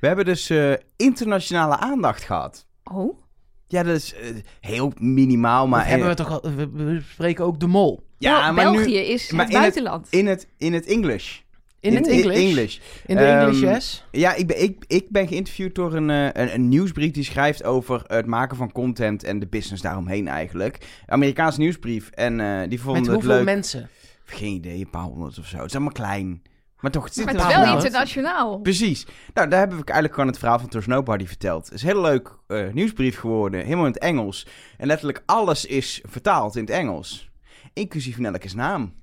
We hebben dus eh, internationale aandacht gehad. Oh? Ja, dat is eh, heel minimaal, maar... Hebben we toch al, we we bespreken ook de mol. ja, Bel- maar België nu is maar het in het- buitenland. in het, in het English. In het English? English. In de English, Ehm, yes. Ja, ik ben, ik, ik ben geïnterviewd door een, eh, een, een nieuwsbrief die schrijft over het maken van content en de business daaromheen eigenlijk. Amerikaanse nieuwsbrief. En eh, die vonden Met het hoeveel leuk. mensen? Geen idee, een paar honderd of zo. Het is allemaal klein. Maar toch, het zit maar het is wel wel in. internationaal. Precies. Nou, daar hebben we eigenlijk gewoon het verhaal van Trust Nobody verteld. Het is een heel leuk eh, nieuwsbrief geworden, helemaal in het Engels. En letterlijk alles is vertaald in het Engels. Inclusief Nelleke's naam.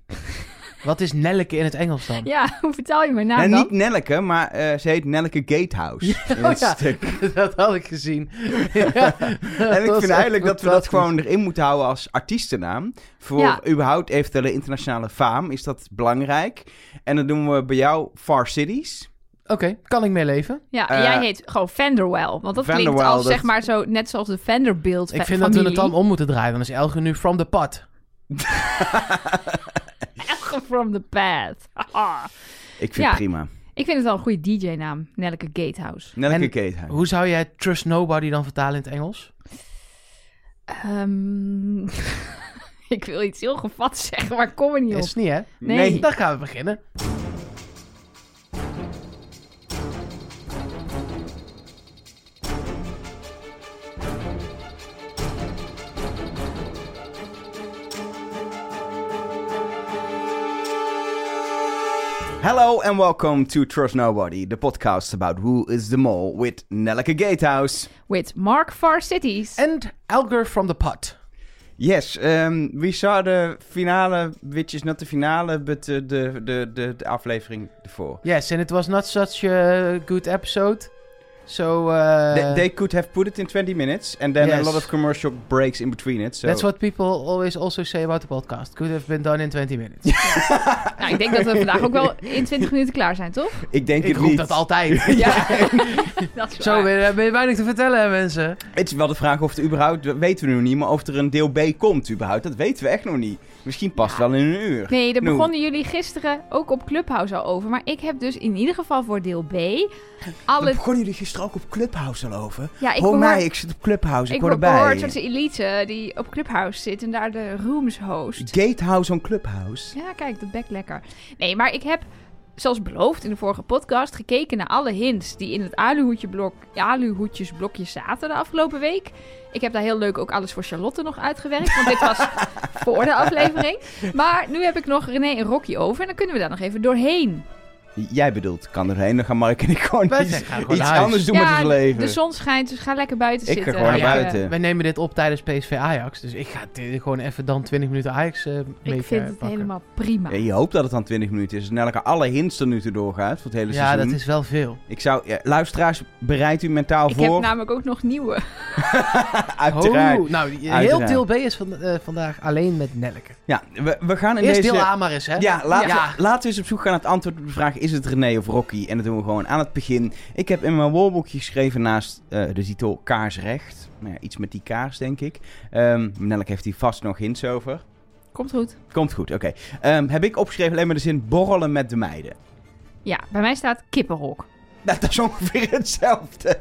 Wat is Nelleke in het Engels dan? Ja, hoe vertaal je mijn naam nou, dan? niet Nelleke, maar eh, ze heet Nelleke Gatehouse in oh ja. stuk. dat had ik gezien. Ja, En ik vind eigenlijk dat we dat gewoon erin moeten houden als artiestennaam. Voor Ja. überhaupt eventuele internationale faam is dat belangrijk. En dan doen we bij jou Far Cities. Oké, kan ik mee leven? Ja, Eh, jij heet gewoon Vanderwell. Want dat klinkt als dat- zeg maar zo, net zoals de Vanderbilt Ik vind dat we het dan om moeten draaien. Dan is Elge nu from the pot. From the path. Ik vind Ja. het prima. ik vind het wel een goede DJ-naam. Nelke Gatehouse. Nelleke En Gatehouse. Hoe zou jij Trust Nobody dan vertalen in het Engels? Ehm, ik wil iets heel gevat zeggen, maar kom er niet op. Is het niet, hè? Nee. Nee. Dan gaan we beginnen. Hello and welcome to Trust Nobody, the podcast about who is the mole with Nelleke Gatehouse. With Mark Far Cities. And Elger from the pot. Yes, um, we saw the finale, which is not the finale, but uh, the, the, the, the aflevering before. Yes, and it was not such a good episode. So, uh, they, they could have put it in 20 minutes and then a lot of commercial breaks in between it. So. that's what people always also say about the podcast. Could have been done in 20 minutes. Nou, ik denk dat we vandaag ook wel in 20 minuten klaar zijn, toch? Ik denk ik het roep niet. dat altijd. Ja, dat is Zo, ben ben je weinig te vertellen, hè, mensen. Het is wel de vraag of er überhaupt, dat weten we nog niet, maar of er een deel B komt überhaupt, dat weten we echt nog niet. Misschien past Ja. wel in een uur. Nee, daar begonnen jullie gisteren ook op Clubhouse al over. Maar ik heb dus in ieder geval voor deel B Daar alle... begonnen jullie gisteren ook op Clubhouse al over? Ja, ik Hoor behoor, mij, ik zit op Clubhouse, ik, ik hoor erbij. tot de elite die op Clubhouse zit en daar de rooms host. Gatehouse on Clubhouse. Ja, kijk, dat bekt lekker. Nee, maar ik heb, zoals beloofd in de vorige podcast, gekeken naar alle hints die in het aluhoedjeblok, aluhoedjesblokje zaten de afgelopen week. Ik heb daar heel leuk ook alles voor Charlotte nog uitgewerkt, want dit was voor de aflevering. Maar nu heb ik nog René en Rocky over en dan kunnen we daar nog even doorheen. Jij bedoelt, kan erheen, dan gaan Mark en ik gewoon Wij iets, gaan gewoon anders doen met ons leven. de zon schijnt, dus ga lekker buiten Ik ga zitten. gewoon Ik, naar buiten. Wij nemen dit op tijdens PSV Ajax. Dus ik ga dit gewoon even dan 20 minuten Ajax mee Ik vind het helemaal prima. Ja, je hoopt dat het dan 20 minuten is. En elke alle hints er nu toe doorgaat voor het hele Ja, seizoen. dat is wel veel. Ik zou, ja, luisteraars, bereid u mentaal Ik voor. heb namelijk ook nog nieuwe. Uiteraard. Oh, nou, heel deel B is van, eh, vandaag alleen met Nelke. Ja, we, we gaan in Eerst deze... deel A maar eens, hè? Ja, laten, Ja. We, laten we eens op zoek gaan naar het antwoord op de vraag: is het René of Rocky? En dat doen we gewoon aan het begin. Ik heb in mijn woordenboekje geschreven naast eh, de titel Kaarsrecht. Nou ja, iets met die kaars, denk ik. Nelleke heeft hier vast nog hints over. Komt goed. Komt goed, oké. Ehm, heb ik opgeschreven alleen maar de zin borrelen met de meiden. Ja, bij mij staat kippenhok. Nou, dat is ongeveer hetzelfde.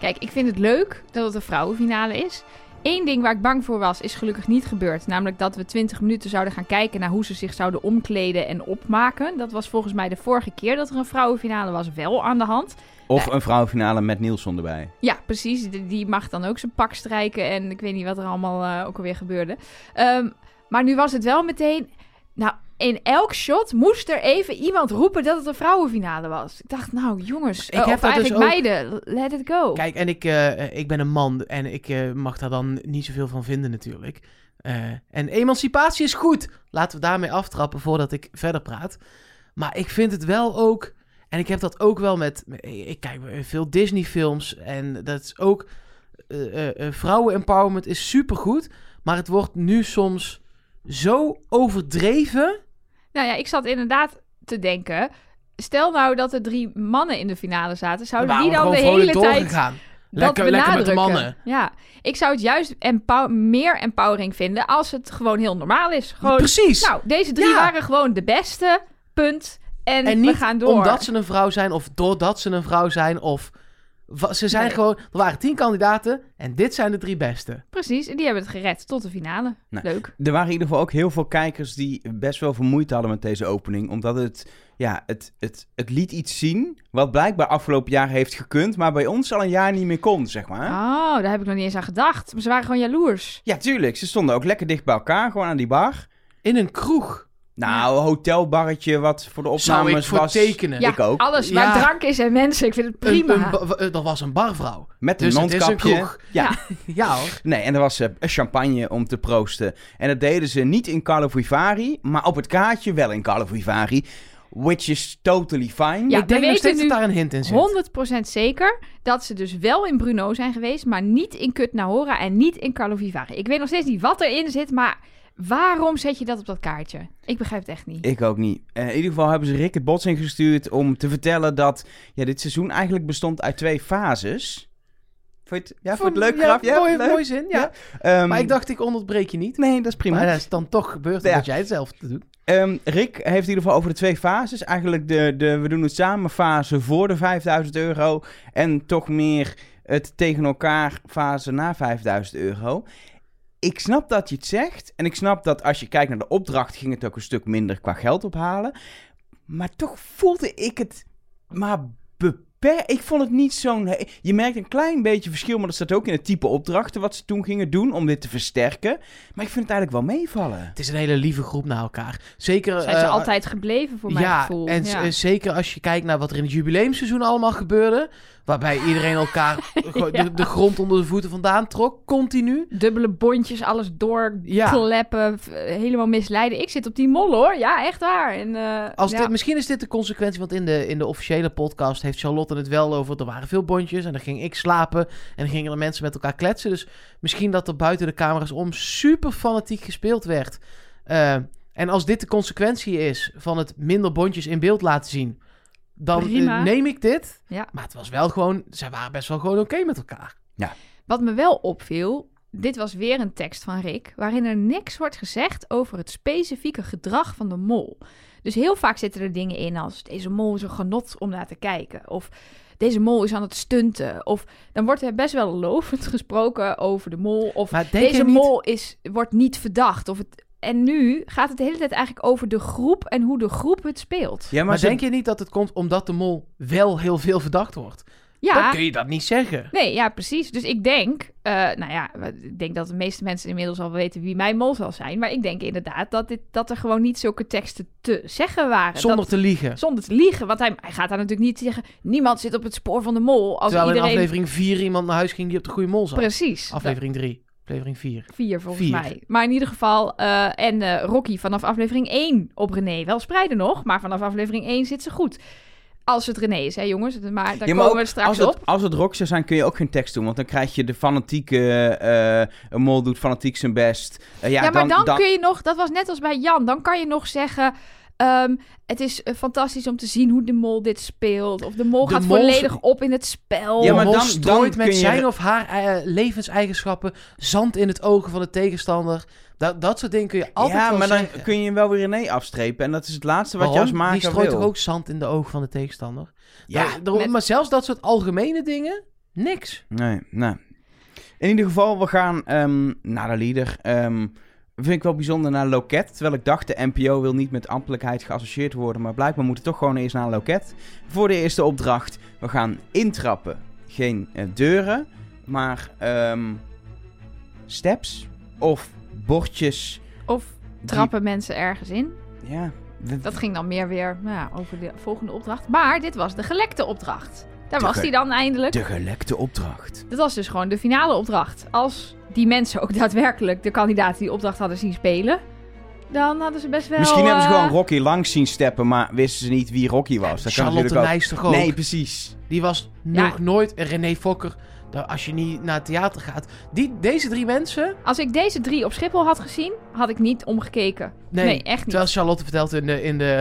Kijk, ik vind het leuk dat het een vrouwenfinale is. Eén ding waar ik bang voor was, is gelukkig niet gebeurd. Namelijk dat we 20 minuten zouden gaan kijken naar hoe ze zich zouden omkleden en opmaken. Dat was volgens mij de vorige keer dat er een vrouwenfinale was wel aan de hand. Of een vrouwenfinale met Nielsen erbij. Ja, precies. Die- mag dan ook zijn pak strijken en ik weet niet wat er allemaal eh, ook alweer gebeurde. Ehm, maar nu was het wel meteen... Nou, in elk shot moest er even iemand roepen dat het een vrouwenfinale was. Ik dacht, nou jongens, Ik eh, heb dus eigenlijk ook- meiden, let it go. Kijk, en ik, eh, ik ben een man en ik eh, mag daar dan niet zoveel van vinden natuurlijk. En emancipatie is goed. Laten we daarmee aftrappen voordat ik verder praat. Maar ik vind het wel ook... En ik heb dat ook wel met... Ik kijk veel Disney films en dat is ook... vrouwen-empowerment is supergoed. Maar het wordt nu soms zo overdreven... Nou ja, ik zat inderdaad te denken. Stel nou dat er drie mannen in de finale zaten. Zouden die dan de hele tijd dat Lekker, lekker met de mannen. Ja, ik zou het juist empow- meer empowering vinden als het gewoon heel normaal is. Gewoon, Precies. nou, deze drie Ja. waren gewoon de beste, punt. En, En we gaan door. omdat ze een vrouw zijn of doordat ze een vrouw zijn of... Ze zijn Nee. gewoon... Er waren tien kandidaten en dit zijn de drie beste. Precies, en die hebben het gered tot de finale. Nou, Leuk. Er waren in ieder geval ook heel veel kijkers die best wel vermoeid hadden met deze opening. Omdat het, ja, het, het, het liet iets zien wat blijkbaar afgelopen jaar heeft gekund, maar bij ons al een jaar niet meer kon, zeg maar. Oh, daar heb ik nog niet eens aan gedacht. Maar ze waren gewoon jaloers. Ja, tuurlijk. Ze stonden ook lekker dicht bij elkaar, gewoon aan die bar. In een kroeg. Nou, een hotelbarretje wat voor de Zou opnames ik voor was. tekenen. Ja, Ik ook. alles Ja. waar drank is en mensen. Ik vind het Een, prima. een ba- eh, dat was een barvrouw. Met een Dus het is een mondkapje. kroeg. Ja. Ja hoor. Nee, en er was eh, champagne om te proosten. En dat deden ze niet in Carlo Vivari, maar op het kaartje wel in Carlo Vivari. Which is totally fine. Ja, ik denk we nog steeds weten dat nu daar een hint in zit. 100% zeker dat ze dus wel in Bruno zijn geweest, maar niet in Kut Nahora en niet in Carlo Vivari. Ik weet nog steeds niet wat erin zit, maar waarom zet je dat op dat kaartje? Ik begrijp het echt niet. Ik ook niet. Eh, in ieder geval hebben ze Rick het Bots ingestuurd om te vertellen dat ja, dit seizoen eigenlijk bestond uit twee fases. Vond je het, ja, vond het leuk, ja, Graf? Ja, mooi, leuk? mooi zin, ja. Ehm, Maar ik dacht, ik onderbreek je niet. Nee, dat is prima. Maar dat is dan toch gebeurd Ja. omdat jij hetzelfde doet. Ehm, Rick heeft in ieder geval over de twee fases. Eigenlijk de, de we doen het samen fase voor de 5000 euro. En toch meer het tegen elkaar fase na 5000 euro. Ik snap dat je het zegt. En ik snap dat als je kijkt naar de opdracht ging het ook een stuk minder qua geld ophalen. Maar toch voelde ik het maar beperkt. Ik vond het niet zo'n... Je merkt een klein beetje verschil, maar dat staat ook in het type opdrachten wat ze toen gingen doen om dit te versterken. Maar ik vind het eigenlijk wel meevallen. Het is een hele lieve groep naar elkaar. Zeker... Zijn ze eh, altijd gebleven voor mijn ja, gevoel. en ja. z- zeker als je kijkt naar wat er in het jubileumseizoen allemaal gebeurde. Waarbij iedereen elkaar Ja. de, de grond onder de voeten vandaan trok. Continu. Dubbele bondjes, alles doorkleppen, v- helemaal misleiden. Ik zit op die mol hoor, ja, echt waar. En, eh, Als ja. dit, misschien is dit de consequentie, want in de, in de officiële podcast heeft Charlotte het wel over. Er waren veel bondjes en dan ging ik slapen en dan gingen er mensen met elkaar kletsen. Dus misschien dat er buiten de camera's om super fanatiek gespeeld werd. Eh, en als dit de consequentie is van het minder bondjes in beeld laten zien, dan eh, neem ik dit. Ja. Maar het was wel gewoon, zij waren best wel gewoon oké met elkaar. Wat me wel opviel, dit was weer een tekst van Rick, waarin er niks wordt gezegd over het specifieke gedrag van de mol. Dus heel vaak zitten er dingen in als deze mol is een genot om naar te kijken. Of deze mol is aan het stunten. Of dan wordt er best wel lovend gesproken over de mol. Of deze niet... mol is, wordt niet verdacht. Of het, en nu gaat het de hele tijd eigenlijk over de groep en hoe de groep het speelt. Ja, Maar denk je niet dat het komt omdat de mol wel heel veel verdacht wordt? Dan Ja, kun je dat niet zeggen. Nee, ja, precies. Dus ik denk, eh, nou ja, ik denk dat de meeste mensen inmiddels al weten wie mijn mol zal zijn. Maar ik denk inderdaad dat, dit, dat er gewoon niet zulke teksten te zeggen waren. Zonder Dat- te liegen. zonder te liegen. Want hij, hij gaat daar natuurlijk niet zeggen, niemand zit op het spoor van de mol. Als Terwijl iedereen... in aflevering 4 iemand naar huis ging die op de goede mol zat. Precies. Aflevering 3. Aflevering 4. Dat- Vier volgens Vier. mij. Maar in ieder geval, eh, en eh, Rocky vanaf aflevering 1 op René. Wel spreiden nog, maar vanaf aflevering 1 zit ze goed. Als het René is, hè jongens. Maar daar Ja, maar komen we straks als het, op. Als het rock zou zijn, kun je ook geen tekst doen. Want dan krijg je de fanatieke... eh een mol doet fanatiek zijn best. Eh, ja, Ja, maar dan, dan, kun je nog, dat was net als bij Jan, dan kan je nog zeggen. Ehm, het is eh, fantastisch om te zien hoe de mol dit speelt. Of de mol De gaat mol- volledig op in het spel. Ja, maar de mol dan- strooit dan met kun je- zijn of haar eh, levenseigenschappen zand in het ogen van de tegenstander. Dat, dat soort dingen kun je altijd ja, maar dan zeggen. kun je hem wel weer René afstrepen. En dat is het laatste wat je als maker Die strooit wil. toch ook zand in de ogen van de tegenstander? Ja, Daar- daarom- met- Maar zelfs dat soort algemene dingen, niks. nee, nee. In ieder geval, we gaan ehm, naar de leader. Ehm, vind ik wel bijzonder naar Loket. Terwijl ik dacht, de NPO wil niet met ambtelijkheid geassocieerd worden. Maar blijkbaar moeten we toch gewoon eerst naar Loket. Voor de eerste opdracht. We gaan intrappen. Geen eh, deuren, maar ehm, steps of bordjes. Of trappen mensen ergens in. Ja, we- Dat ging dan meer weer nou ja, over de volgende opdracht. Maar dit was de gelekte opdracht. Daar De was hij dan eindelijk. de gelekte opdracht. Dat was dus gewoon de finale opdracht. Als die mensen ook daadwerkelijk de kandidaten die opdracht hadden zien spelen, dan hadden ze best wel. Misschien hebben ze eh, gewoon Rocky langs zien steppen, maar wisten ze niet wie Rocky was. Dat kan Charlotte natuurlijk ook. Nijs toch ook? Nee, precies. Die was Ja. nog nooit... René Fokker dat als je niet naar het theater gaat. Die, deze drie mensen. Als ik deze drie op Schiphol had gezien, had ik niet omgekeken. Nee, Nee, echt niet. Terwijl Charlotte vertelt in de, in de,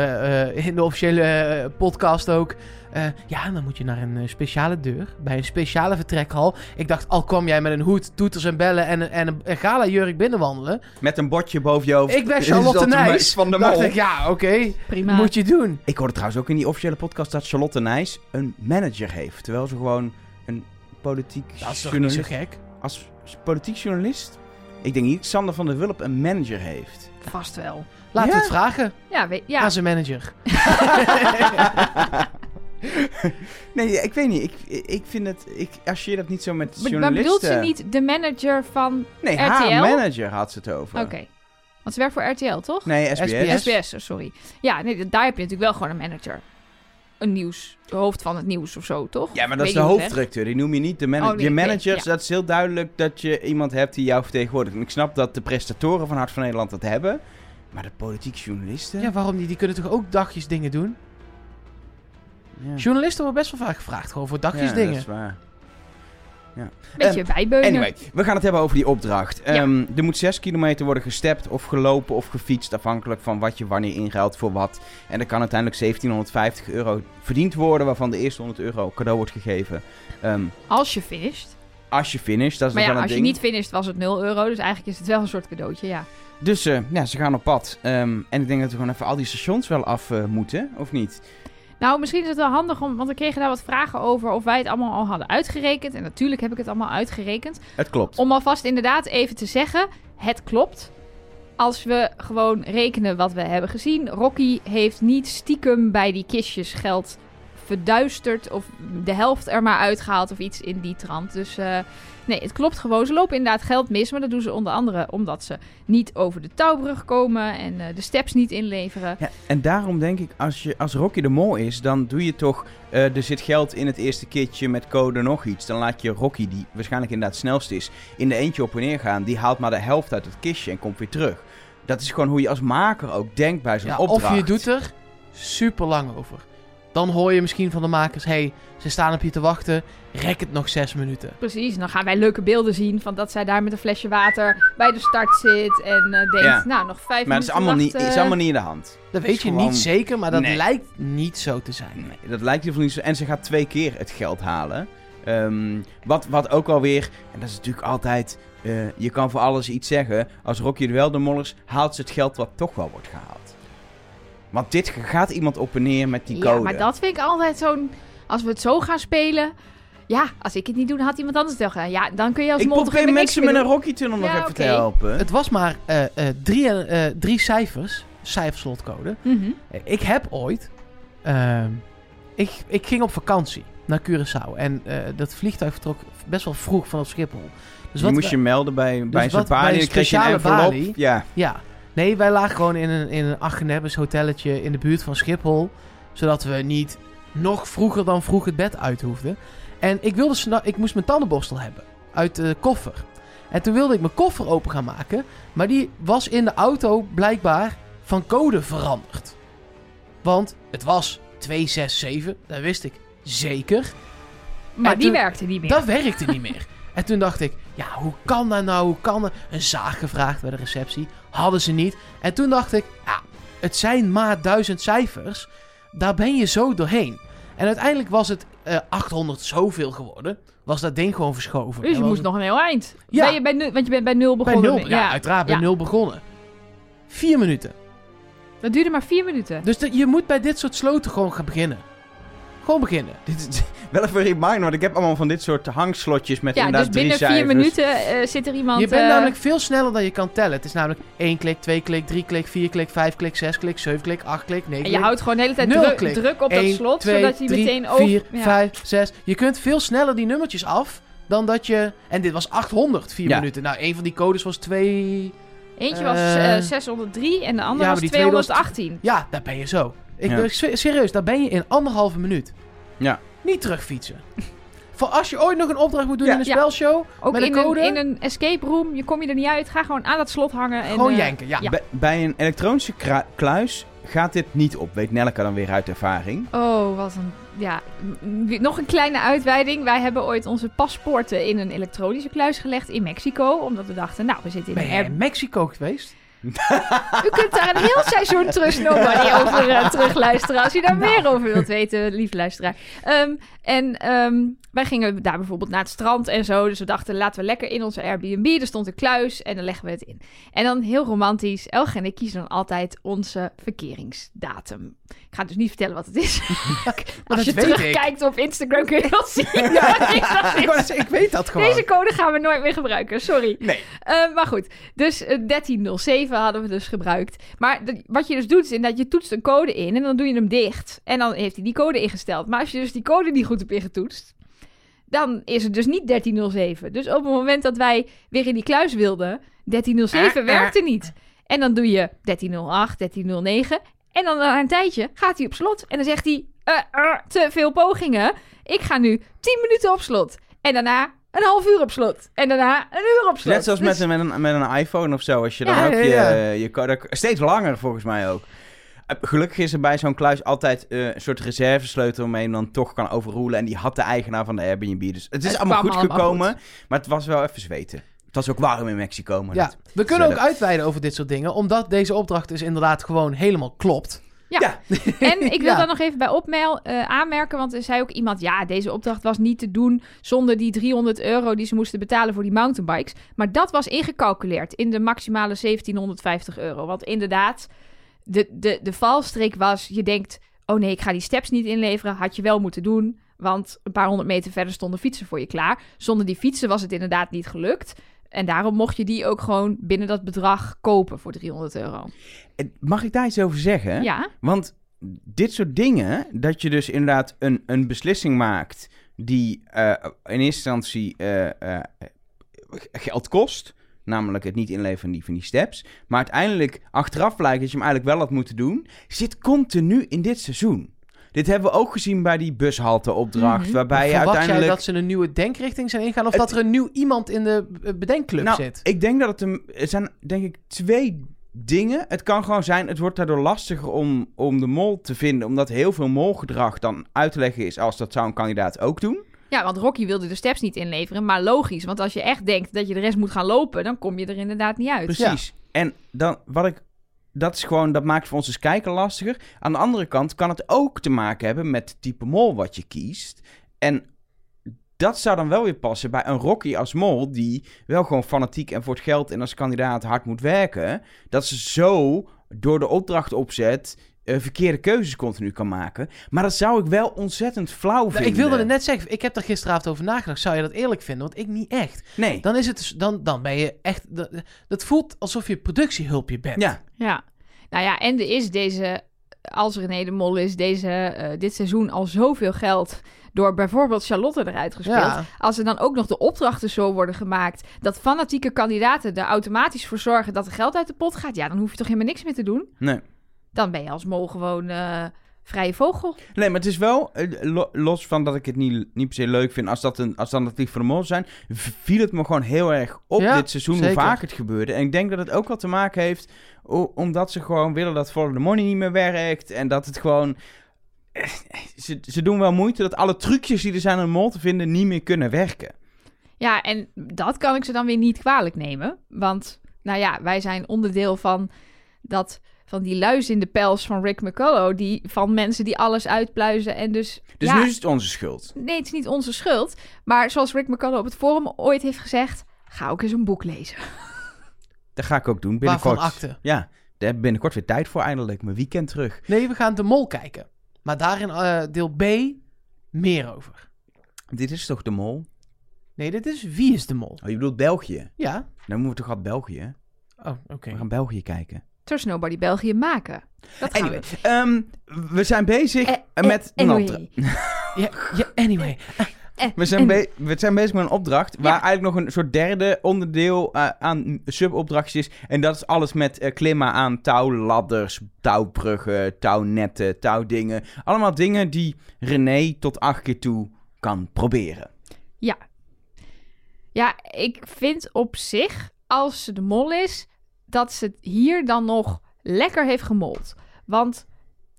eh, in de officiële eh, podcast ook. Eh, ja, dan moet je naar een eh, speciale deur. Bij een speciale vertrekhal. Ik dacht, al kwam jij met een hoed, toeters en bellen en, een- en een, een gala-jurk binnenwandelen. Met een bordje boven je hoofd. Ik ben Charlotte Nijs. van de dacht mol. ik, ja, oké. Prima. Moet je doen. Ik hoorde trouwens ook in die officiële podcast dat Charlotte Nijs een manager heeft. Terwijl ze gewoon een politiek Dat is toch niet zo journalist... gek? Als politiek journalist? Ik denk niet dat Sander van der Wulp een manager heeft. Vast wel. Laten Ja? we het vragen Ja, weet, ja. aan zijn manager. nee, ik weet niet. Ik, ik vind het... Ik associeer dat niet zo met Maar- maar journalisten. bedoelt ze niet de manager van... Nee, RTL? haar manager had ze het over. Oké. Want ze werkt voor RTL, toch? Nee, SBS. SBS. SBS, oh, sorry. Ja, nee, daar heb je natuurlijk wel gewoon een manager. Een nieuws, de hoofd van het nieuws of zo, toch? Ja, maar dat is de je hoofdstructuur. Die noem je niet de manager. Oh, nee, je nee, managers, ja. dat is heel duidelijk dat je iemand hebt die jou vertegenwoordigt. En ik snap dat de prestatoren van Hart van Nederland dat hebben. Maar de politiek journalisten... Ja, waarom niet? Die kunnen toch ook dagjes dingen doen? Ja. Journalisten worden best wel vaak gevraagd gewoon voor dagjes Ja, dingen. dat is waar. Een beetje bijbeunen. Anyway, we gaan het hebben over die opdracht. Ja. Ehm, er moet 6 kilometer worden gestept of gelopen of gefietst, afhankelijk van wat je wanneer inruilt voor wat. En er kan uiteindelijk 1750 euro verdiend worden, waarvan de eerste 100 euro cadeau wordt gegeven. Ehm, Als je finisht. als je finisht, dat is Maar ja, wel als je niet finisht was het 0 euro. Dus eigenlijk is het wel een soort cadeautje, ja. Dus eh, ja, ze gaan op pad. Ehm, en ik denk dat we gewoon even al die stations wel af eh, moeten, of niet? Nou, misschien is het wel handig, om, want we kregen daar wat vragen over of wij het allemaal al hadden uitgerekend. En natuurlijk heb ik het allemaal uitgerekend. Het klopt. Om alvast inderdaad even te zeggen, het klopt. Als we gewoon rekenen wat we hebben gezien. Rocky heeft niet stiekem bij die kistjes geld verduisterd of de helft er maar uitgehaald of iets in die trant. Dus eh, nee, het klopt gewoon. Ze lopen inderdaad geld mis, maar dat doen ze onder andere omdat ze niet over de touwbrug komen en eh, de steps niet inleveren. Ja, en daarom denk ik, als, je, als Rocky de Mol is, dan doe je toch... eh, er zit geld in het eerste kitje met code nog iets. Dan laat je Rocky, die waarschijnlijk inderdaad het snelst is, in de eentje op en neer gaan. Die haalt maar de helft uit het kistje en komt weer terug. Dat is gewoon hoe je als maker ook denkt bij zo'n Ja, opdracht. of je doet er super lang over. Dan hoor je misschien van de makers: hey, ze staan op je te wachten. Rek het nog zes minuten. Precies, dan gaan wij leuke beelden zien van dat zij daar met een flesje water bij de start zit en eh, denkt, Ja. nou nog vijf Maar dat is minuten allemaal, niet, wachten. is allemaal niet in de hand. Dat weet je gewoon- niet zeker, maar dat Nee. lijkt niet zo te zijn. Nee, dat lijkt in ieder geval niet zo. En ze gaat twee keer het geld halen. Ehm, wat, wat ook alweer, en dat is natuurlijk altijd, eh, je kan voor alles iets zeggen. Als Rocky wel de mollers, haalt ze het geld wat toch wel wordt gehaald. Want dit gaat iemand op en neer met die Ja, code. maar dat vind ik altijd zo'n... Als we het zo gaan spelen... Ja, als ik het niet doe, dan had iemand anders het wel gedaan. Ja, dan kun je als ik probeer mensen met een doen. Rocky-tunnel nog Ja, even te helpen. Het was maar eh, eh, drie, eh, drie cijfers, cijferslotcode. Mhm. Ik heb ooit. ehm, ik, ik ging op vakantie naar Curaçao. En eh, dat vliegtuig vertrok best wel vroeg vanaf Schiphol. Dus je wat moest we- je melden bij, bij wat zo'n bij balie een en dan kreeg je een speciale envelop. balie- Ja, Ja. Nee, wij lagen gewoon in een, in een Agnebbes hotelletje in de buurt van Schiphol. Zodat we niet nog vroeger dan vroeg het bed uit hoefden. En ik, wilde ik moest mijn tandenborstel hebben. Uit de koffer. En toen wilde ik mijn koffer open gaan maken. Maar die was in de auto blijkbaar van code veranderd. Want het was 267. Dat wist ik zeker. Maar En die toen- werkte niet meer. Dat werkte niet meer. En toen dacht ik, ja, hoe kan dat nou? Hoe kan dat? Een zaag gevraagd bij de receptie. Hadden ze niet. En toen dacht ik, ja, het zijn maar duizend cijfers. Daar ben je zo doorheen. En uiteindelijk was het eh 800 zoveel geworden. Was dat ding gewoon verschoven. Dus je moest nog een heel eind. Ja. Ben je bij want je bent bij nul bij begonnen. nul, ja, uiteraard bij Ja. nul begonnen. Vier minuten. Dat duurde maar vier minuten. Dus je moet bij dit soort sloten gewoon gaan beginnen. Gewoon beginnen. dit is wel even reminder, want ik heb allemaal van dit soort hangslotjes met Ja, dus inderdaad drie binnen vier cijfers. minuten eh, zit er iemand... Je bent eh, namelijk veel sneller dan je kan tellen. Het is namelijk 1 klik, 2 klik, 3 klik, 4 klik, 5 klik, 6 klik, 7 klik, 8 klik, 9 En klik. je houdt gewoon de hele tijd druk, klik. druk op dat 1, slot, 2, zodat hij 3, meteen over... 4, ja. 5, 6. Je kunt veel sneller die nummertjes af dan dat je... En dit was 800, 4 Ja. minuten. Nou, een van die codes was 2... Eentje was Eh, eh, 603 en de andere ja, was die tweede was- 218. Ja, daar ben je zo. Ik Ja. serieus, daar ben je in anderhalve minuut. Ja. Niet terugfietsen. Voor als je ooit nog een opdracht moet doen Ja. in een Ja. spelshow, Ook met in een code, een, in een escape room, je kom je er niet uit. Ga gewoon aan dat slot hangen. En, gewoon eh, janken. Ja. ja. Bij, bij een elektronische kra- kluis gaat dit niet op, weet Nelleke dan weer uit ervaring. Oh, wat een ja, m- nog een kleine uitweiding. Wij hebben ooit onze paspoorten in een elektronische kluis gelegd in Mexico. Omdat we dachten, nou, we zitten in Ben een jij in Mexico geweest? U kunt daar een heel seizoen terug nobody over eh, terugluisteren. Als u daar meer over wilt weten, lieve luisteraar. Ehm, en ehm, wij gingen daar bijvoorbeeld naar het strand en zo. Dus we dachten, laten we lekker in onze Airbnb. Er stond een kluis en dan leggen we het in. En dan heel romantisch. Elge en ik kiezen dan altijd onze verkeringsdatum. Ik ga dus niet vertellen wat het is. Als je terugkijkt op Instagram kun je dat zien. Ja, wanneer dat ik, weet dat gewoon. Deze code gaan we nooit meer gebruiken, sorry. Nee. Eh, maar goed, dus eh, 1307 hadden we dus gebruikt. Maar de- wat je dus doet, is dat je toetst een code in en dan doe je hem dicht. En dan heeft hij die code ingesteld. Maar als je dus die code niet goed hebt ingetoetst, dan is het dus niet 1307. Dus op het moment dat wij weer in die kluis wilden, 1307 Eh, eh. werkte niet. En dan doe je 1308, 1309. En dan na een tijdje gaat hij op slot. En dan zegt hij, eh, eh, te veel pogingen. Ik ga nu 10 minuten op slot. En daarna een half uur op slot. En daarna een uur op slot. Net zoals Dus- met, een- met, een, met een iPhone of zo. Als je dan Ja, ook ja, je, ja. je code... Steeds langer volgens mij ook. Eh, Gelukkig is er bij zo'n kluis altijd eh, een soort reservesleutel waarmee je hem dan toch kan overroelen. En die had de eigenaar van de Airbnb. Dus het is Het allemaal goed allemaal gekomen. Maar het was wel even zweten. Was ook warm in Mexico. Maar Ja, dat- we kunnen ook uitweiden over dit soort dingen, omdat deze opdracht dus inderdaad gewoon helemaal klopt. Ja. Ja. En ik wil Ja. daar nog even bij opmail eh, aanmerken, want er zei ook iemand, ja, deze opdracht was niet te doen zonder die 300 euro die ze moesten betalen voor die mountainbikes. Maar dat was ingecalculeerd in de maximale 1750 euro. Want inderdaad, de, de, de valstrik was, je denkt, oh nee, ik ga die steps niet inleveren, had je wel moeten doen. Want een paar honderd meter verder stonden fietsen voor je klaar. Zonder die fietsen was het inderdaad niet gelukt. En daarom mocht je die ook gewoon binnen dat bedrag kopen voor 300 euro. Eh, Mag ik daar iets over zeggen? Ja, Want dit soort dingen, dat je dus inderdaad een, een beslissing maakt die eh, in eerste instantie eh, geld kost. Namelijk het niet inleveren van die, van die steps. Maar uiteindelijk achteraf blijkt dat je hem eigenlijk wel had moeten doen. Zit continu in dit seizoen. Dit hebben we ook gezien bij die bushalte-opdracht. Mhm. Waarbij je Verwacht uiteindelijk. jij dat ze een nieuwe denkrichting zijn ingaan, of Het- dat er een nieuw iemand in de eh, bedenkclub nou, zit? ik denk dat het een. Er zijn denk ik twee dingen. Het kan gewoon zijn, het wordt daardoor lastiger om, om de mol te vinden. Omdat heel veel molgedrag dan uit te leggen is als dat zou een kandidaat ook doen. Ja, want Rocky wilde de steps niet inleveren, maar logisch. Want als je echt denkt dat je de rest moet gaan lopen, dan kom je er inderdaad niet uit. Precies. En dan wat ik. Dat is gewoon, dat maakt voor ons als kijker lastiger. Aan de andere kant kan het ook te maken hebben met het type mol wat je kiest. En dat zou dan wel weer passen bij een Rocky als mol, die wel gewoon fanatiek en voor het geld en als kandidaat hard moet werken. Dat ze zo door de opdracht opzet eh, verkeerde keuzes continu kan maken. Maar dat zou ik wel ontzettend flauw Nou, vinden. ik wilde het net zeggen, ik heb er gisteravond over nagedacht. Zou je dat eerlijk vinden? Want ik niet echt. Nee. Dan is het dus, dan, dan ben je echt, dat, dat voelt alsof je productiehulpje bent. Ja. Ja. Nou ja, en er is deze, als René de Mol is, deze, eh, dit seizoen al zoveel geld door bijvoorbeeld Charlotte eruit gespeeld. Ja. Als er dan ook nog de opdrachten zo worden gemaakt dat fanatieke kandidaten er automatisch voor zorgen dat er geld uit de pot gaat, ja, dan hoef je toch helemaal niks meer te doen. Nee. Dan ben je als mol gewoon eh, vrije vogel. Nee, maar het is wel, eh, lo- los van dat ik het niet, niet per se leuk vind als dat een alternatief voor de mol zijn, viel het me gewoon heel erg op Ja, dit seizoen hoe vaak het gebeurde. En ik denk dat het ook wat te maken heeft omdat ze gewoon willen dat Follow the Money niet meer werkt en dat het gewoon... eh, Ze, ze doen wel moeite dat alle trucjes die er zijn om mol te vinden niet meer kunnen werken. Ja, en dat kan ik ze dan weer niet kwalijk nemen. Want, nou ja, wij zijn onderdeel van dat van die luis in de pels van Rick McCullough. Die, van mensen die alles uitpluizen en dus... Dus ja, nu is het onze schuld. Nee, het is niet onze schuld. Maar zoals Rick McCullough op het forum ooit heeft gezegd... Ga ook eens een boek lezen. Dat ga ik ook doen Waarvan binnenkort. akte? Ja, daar heb ik binnenkort weer tijd voor eindelijk. Mijn weekend terug. Nee, we gaan de mol kijken. Maar daarin eh, deel B meer over. Dit is toch de mol? Nee, dit is Wie is de Mol? Oh, je bedoelt België? Ja. Dan moeten we toch uit België? Oh, oké. We gaan België kijken. Trust Nobody België maken. Dat gaan Anyway, we. ehm, we zijn bezig Eh, eh, met een anyway. opdracht. Ja, ja, anyway. Eh, We zijn, be- we zijn bezig met een opdracht waar Ja. eigenlijk nog een soort derde onderdeel eh, aan subopdrachtjes is. En dat is alles met eh, klimmen aan touwladders, touwbruggen, touwnetten, touwdingen. Allemaal dingen die René tot acht keer toe kan proberen. Ja. Ja, ik vind op zich, als ze de mol is, dat ze het hier dan nog lekker heeft gemold. Want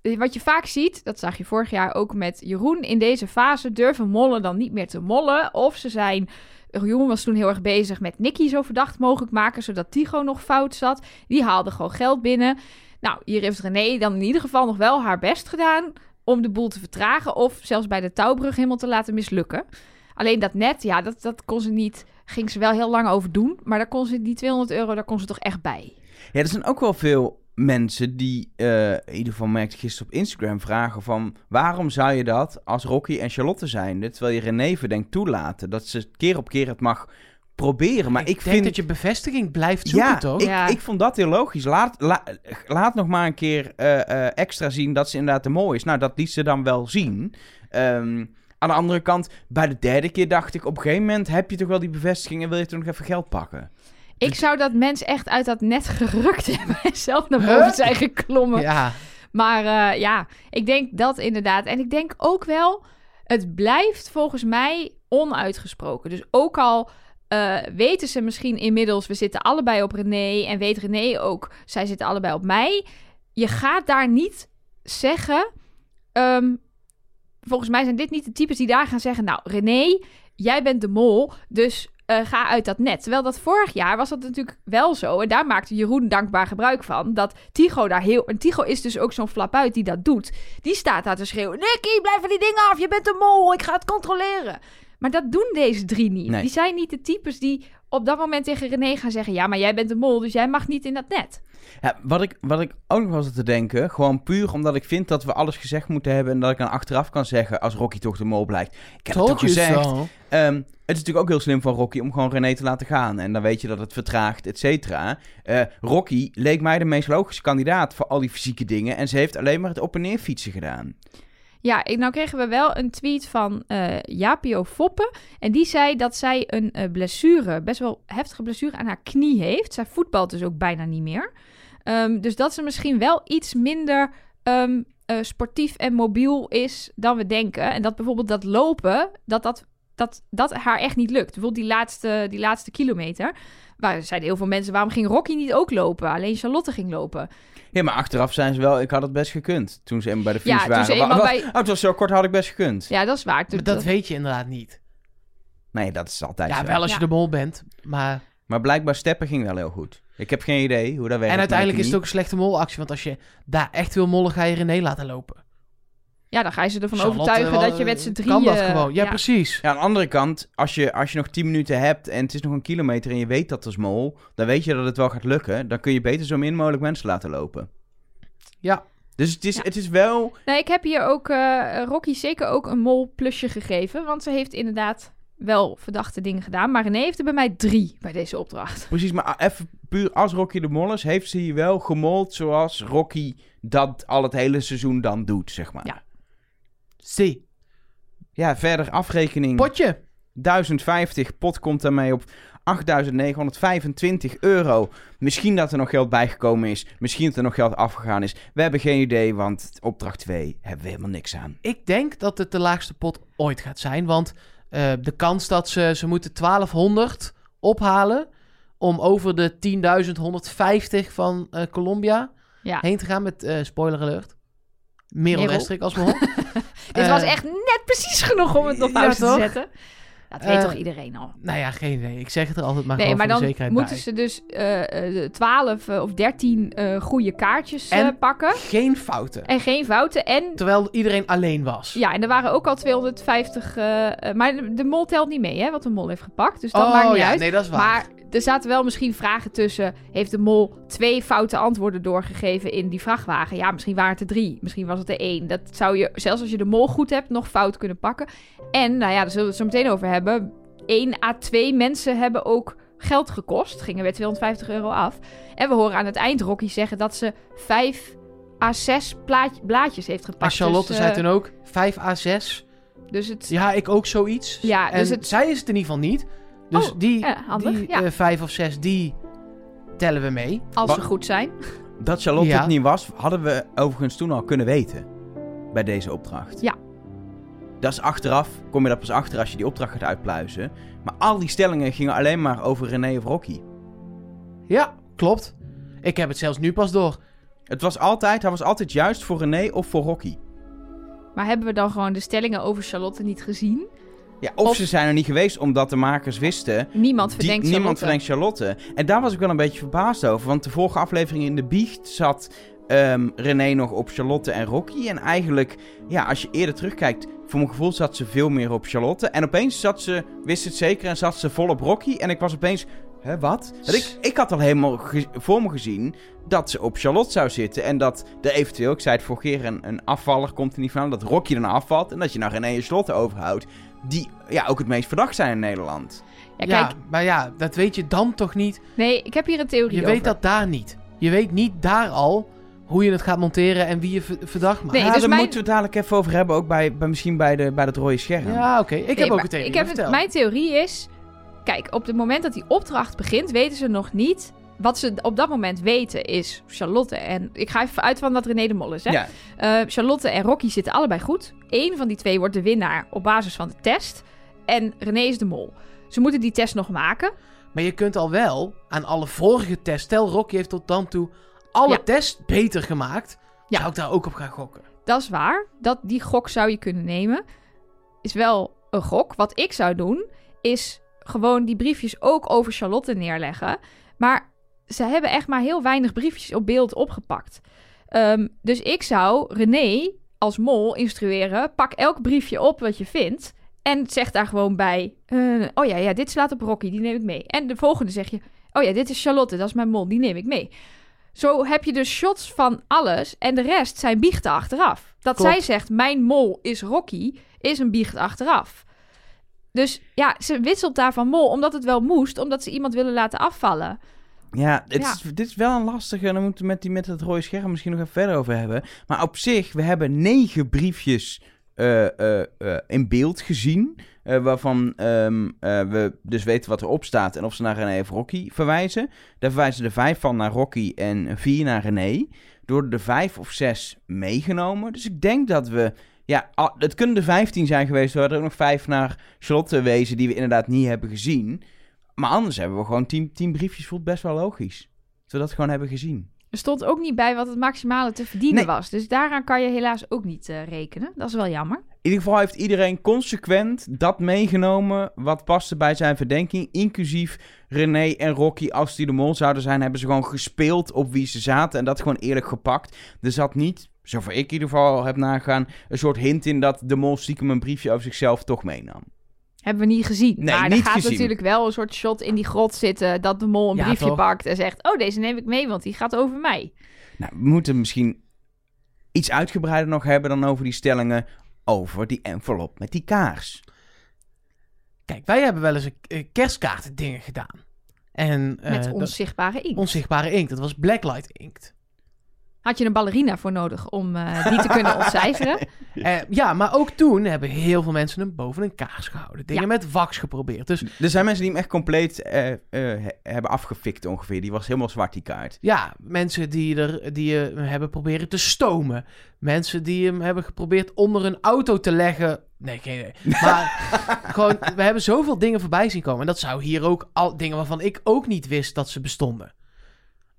wat je vaak ziet, dat zag je vorig jaar ook met Jeroen. In deze fase durven mollen dan niet meer te mollen. Of ze zijn. Jeroen was toen heel erg bezig met Nicky zo verdacht mogelijk maken, zodat Tigo nog fout zat. Die haalde gewoon geld binnen. Nou, hier heeft René dan in ieder geval nog wel haar best gedaan om de boel te vertragen. Of zelfs bij de touwbrug helemaal te laten mislukken. Alleen dat net, ja, dat, dat kon ze niet. Ging ze wel heel lang over doen. Maar daar kon ze die 200 euro, daar kon ze toch echt bij. Ja, er zijn ook wel veel mensen die, eh, in ieder geval merkte ik gisteren op Instagram, vragen van... waarom zou je dat als Rocky en Charlotte zijn? Terwijl je René denkt toelaten. Dat ze keer op keer het mag proberen. Maar ik, ik denk vind... dat je bevestiging blijft zoeken, ja, toch? Ik, Ja. ik vond dat heel logisch. Laat, la- laat nog maar een keer eh, eh, extra zien dat ze inderdaad de mooi is. Nou, dat liet ze dan wel zien. Ehm, aan de andere kant, bij de derde keer dacht ik... op een gegeven moment heb je toch wel die bevestiging... en wil je toch nog even geld pakken. Ik zou dat mens echt uit dat net gerukt hebben en zelf naar boven Huh? zijn geklommen. Ja, Maar eh, ja, ik denk dat inderdaad. En ik denk ook wel, het blijft volgens mij onuitgesproken. Dus ook al eh, weten ze misschien inmiddels, we zitten allebei op René en weet René ook, zij zitten allebei op mij. Je gaat daar niet zeggen. ehm, volgens mij zijn dit niet de types die daar gaan zeggen, nou René, jij bent de mol, dus eh, ga uit dat net. Terwijl dat vorig jaar was dat natuurlijk wel zo. En daar maakte Jeroen dankbaar gebruik van. Dat Tigo daar heel... En Tigo is dus ook zo'n flap uit die dat doet. Die staat daar te schreeuwen... Nicky, blijf van die dingen af. Je bent een mol. Ik ga het controleren. Maar dat doen deze drie niet. Nee. Die zijn niet de types die op dat moment tegen René gaan zeggen... Ja, maar jij bent een mol, dus jij mag niet in dat net. Ja, wat, ik, wat ik ook nog zat te denken... gewoon puur omdat ik vind dat we alles gezegd moeten hebben... en dat ik dan achteraf kan zeggen als Rocky toch de mol blijkt. Ik heb het toch gezegd. so. Ehm, het is natuurlijk ook heel slim van Rocky om gewoon René te laten gaan. En dan weet je dat het vertraagt, et cetera. Eh, Rocky leek mij de meest logische kandidaat voor al die fysieke dingen. En ze heeft alleen maar het op en neer fietsen gedaan. Ja, nou kregen we wel een tweet van eh Japio Foppen. En die zei dat zij een eh, blessure, best wel heftige blessure aan haar knie heeft. Zij voetbalt dus ook bijna niet meer. Ehm, dus dat ze misschien wel iets minder ehm, eh, sportief en mobiel is dan we denken. En dat bijvoorbeeld dat lopen, dat dat, dat, dat haar echt niet lukt. Bijvoorbeeld die laatste, die laatste kilometer. Waar zeiden heel veel mensen, waarom ging Rocky niet ook lopen? Alleen Charlotte ging lopen. Ja, maar achteraf zijn ze wel... Ik had het best gekund toen ze eenmaal bij de finish Ja, toen waren. ze eenmaal bij- Oh, het was zo kort, had ik best gekund. Ja, dat is waar. Maar dat weet je inderdaad niet. Nee, dat is altijd Ja, zo. wel als je Ja. de mol bent. Maar... Maar blijkbaar steppen ging wel heel goed. Ik heb geen idee hoe dat werkt. En uiteindelijk is het ook een slechte molactie. Want als je daar echt wil mollen, ga je René laten lopen. Ja, dan ga je ze ervan Charlotte, overtuigen wel, dat je met z'n eh, drieën... Kan dat gewoon. Ja, ja. precies. Ja, aan de andere kant, als je, als je nog 10 minuten hebt en het is nog een kilometer en je weet dat als mol, dan weet je dat het wel gaat lukken. Dan kun je beter zo min mogelijk mensen laten lopen. Ja. Dus het is, Ja. het is wel... Nee, ik heb hier ook eh, Rocky zeker ook een mol plusje gegeven. Want ze heeft inderdaad wel verdachte dingen gedaan. Maar René heeft er bij mij drie bij deze opdracht. Precies, maar even puur als Rocky de Mol is, heeft ze hier wel gemold zoals Rocky dat al het hele seizoen dan doet, zeg maar. Ja. Zie. Ja, verder afrekening. Potje. 1050, pot komt daarmee op 8.925 euro. Misschien dat er nog geld bijgekomen is. Misschien dat er nog geld afgegaan is. We hebben geen idee, want opdracht 2 hebben we helemaal niks aan. Ik denk dat het de laagste pot ooit gaat zijn. Want eh, de kans dat ze, ze moeten 1200 ophalen om over de 10.150 van eh, Colombia Ja. heen te gaan met eh spoiler alert. Merel. Westrik als mol. Dit Eh, was echt net precies genoeg om het op ja, pauze te zetten. Dat weet Eh, toch iedereen al. Nou ja, geen idee. Ik zeg het er altijd maar Nee, gewoon maar voor de dan zekerheid moeten bij. ze dus eh, eh, 12 eh, of 13 eh goede kaartjes En- pakken. Geen fouten. En geen fouten. En Terwijl iedereen alleen was. ja, en er waren ook al 250. eh, eh, maar de, de mol telt niet mee, hè? Wat de mol heeft gepakt. Dus dat oh maakt niet ja, uit. nee, dat is waar. Maar er zaten wel misschien vragen tussen. Heeft de mol twee foute antwoorden doorgegeven in die vrachtwagen? Ja, misschien waren het er drie. Misschien was het er één. Dat zou je, zelfs als je de mol goed hebt, nog fout kunnen pakken. En, nou ja, daar zullen we het zo meteen over hebben. 1 à 2 mensen hebben ook geld gekost. Gingen weer 250 euro af. En we horen aan het eind Rocky zeggen dat ze 5 à 6 plaat- blaadjes heeft gepakt. Charlotte dus, zei eh, toen ook 5 à 6. Dus het... Ja, ik ook zoiets. Ja, en dus het- zij is het in ieder geval niet. Dus Oh, die, ja, handig, die ja. eh, vijf of zes, die tellen we mee. Als Wa- ze goed zijn. Dat Charlotte Ja. het niet was, hadden we overigens toen al kunnen weten. Bij deze opdracht. Ja. Dat is achteraf, kom je dat pas achter als je die opdracht gaat uitpluizen. Maar al die stellingen gingen alleen maar over René of Rocky. Ja, klopt. Ik heb het zelfs nu pas door. Het was altijd, hij was altijd juist voor René of voor Rocky. Maar hebben we dan gewoon de stellingen over Charlotte niet gezien? Ja, of, Of- ze zijn er niet geweest omdat de makers wisten... Niemand die- verdenkt niemand Charlotte. verdenkt Charlotte. En daar was ik wel een beetje verbaasd over. Want de vorige aflevering in de biecht zat ehm, René nog op Charlotte en Rocky. En eigenlijk, ja, als je eerder terugkijkt... Voor mijn gevoel zat ze veel meer op Charlotte. En opeens zat ze, wist het zeker, en zat ze vol op Rocky. En ik was opeens... Hè, wat? Want ik, ik had al helemaal voor me gezien dat ze op Charlotte zou zitten. En dat er eventueel, ik zei het vorige keer, een, een afvaller komt er niet van. Dat Rocky dan afvalt. En dat je nou René en Charlotte overhoudt. Die ja, ook het meest verdacht zijn in Nederland. Ja, Ja, kijk, maar ja, dat weet je dan toch niet. nee, ik heb hier een theorie Je over. weet dat daar niet. Je weet niet daar al hoe je het gaat monteren en wie je ver- verdacht maakt. Nee, ja, dus daar mijn- moeten we het dadelijk even over hebben. Ook bij, bij misschien bij, de, bij het rode scherm. Ja, oké. Ik Nee, heb ook een theorie. Ik heb het- mijn theorie is... Kijk, op het moment dat die opdracht begint, weten ze nog niet... Wat ze op dat moment weten is Charlotte en... Ik ga even uit van dat René de Mol is, hè? Ja. Eh, Charlotte en Rocky zitten allebei goed. Eén van die twee wordt de winnaar op basis van de test. En René is de mol. Ze moeten die test nog maken. Maar je kunt al wel aan alle vorige tests... Stel, Rocky heeft tot dan toe alle Ja. tests beter gemaakt. Ja. Zou ik daar ook op gaan gokken? Dat is waar. Dat, die gok zou je kunnen nemen. Is wel een gok. Wat ik zou doen, is gewoon die briefjes ook over Charlotte neerleggen. Maar ze hebben echt maar heel weinig briefjes op beeld opgepakt. Ehm, dus ik zou René als mol instrueren. Pak elk briefje op wat je vindt. En zeg daar gewoon bij. eh, oh ja, ja, dit slaat op Rocky, die neem ik mee. En de volgende zeg je. Oh ja, dit is Charlotte, dat is mijn mol, die neem ik mee. Zo heb je dus shots van alles en de rest zijn biechten achteraf. Dat Klopt. zij zegt, mijn mol is Rocky, is een biecht achteraf. Dus ja, ze wisselt daar van mol, omdat het wel moest, omdat ze iemand willen laten afvallen. Ja, het Ja. Is, dit is wel een lastige. En dan moeten we met, die, met het rode scherm misschien nog even verder over hebben. Maar op zich, we hebben negen briefjes eh, eh, eh, in beeld gezien. waarvan ehm, eh, we dus weten wat erop staat en of ze naar René of Rocky verwijzen. Daar verwijzen er vijf van naar Rocky en vier naar René. Door de vijf of zes meegenomen. Dus ik denk dat we. Ja, het kunnen er vijftien zijn geweest. Er er ook nog vijf naar Charlotte wezen die we inderdaad niet hebben gezien. Maar anders hebben we gewoon tien, tien briefjes. Voelt best wel logisch. Dat we dat gewoon hebben gezien. Er stond ook niet bij wat het maximale te verdienen Nee. was. Dus daaraan kan je helaas ook niet eh, rekenen. Dat is wel jammer. In ieder geval heeft iedereen consequent dat meegenomen wat paste bij zijn verdenking. Inclusief René en Rocky, als die de mol zouden zijn, hebben ze gewoon gespeeld op wie ze zaten. En dat gewoon eerlijk gepakt. Er zat niet, zover ik in ieder geval heb nagaan, een soort hint in dat de mol stiekem een briefje over zichzelf toch meenam. Hebben we niet gezien. Nee, maar niet er gaat gezien. natuurlijk wel een soort shot in die grot zitten... dat de mol een Ja, briefje toch? pakt en zegt... oh, deze neem ik mee, want die gaat over mij. Nou, we moeten misschien iets uitgebreider nog hebben dan over die stellingen over die envelop met die kaars. Kijk, wij hebben wel eens een eh, kerstkaarten dingen gedaan. En, eh, Met dat- onzichtbare inkt. onzichtbare inkt. Dat was blacklight inkt. Had je een ballerina voor nodig om eh, die te kunnen ontcijferen? Eh, ja, maar ook toen hebben heel veel mensen hem boven een kaars gehouden. Dingen Ja. met wax geprobeerd. Dus Er zijn mensen die hem echt compleet eh, eh, he- hebben afgefikt ongeveer. Die was helemaal zwart, die kaart. ja, mensen die, er, die hem hebben proberen te stomen. Mensen die hem hebben geprobeerd onder een auto te leggen. Nee, geen idee. Maar gewoon, we hebben zoveel dingen voorbij zien komen. En dat zou hier ook al dingen waarvan ik ook niet wist dat ze bestonden.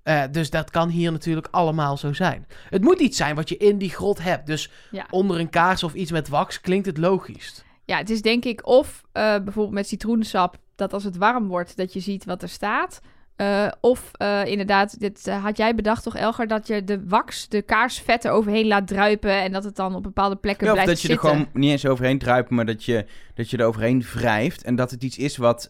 Eh, dus dat kan hier natuurlijk allemaal zo zijn. Het moet iets zijn wat je in die grot hebt. Dus Ja. onder een kaars of iets met wax klinkt het logisch. Ja, het is denk ik of eh, bijvoorbeeld met citroensap, dat als het warm wordt, dat je ziet wat er staat. Eh, of eh, inderdaad, dit eh, had jij bedacht toch, Elger, dat je de wax, de kaarsvet er overheen laat druipen en dat het dan op bepaalde plekken Ja, of blijft dat je er zitten. gewoon niet eens overheen druipt, maar dat je, dat je er overheen wrijft. En dat het iets is wat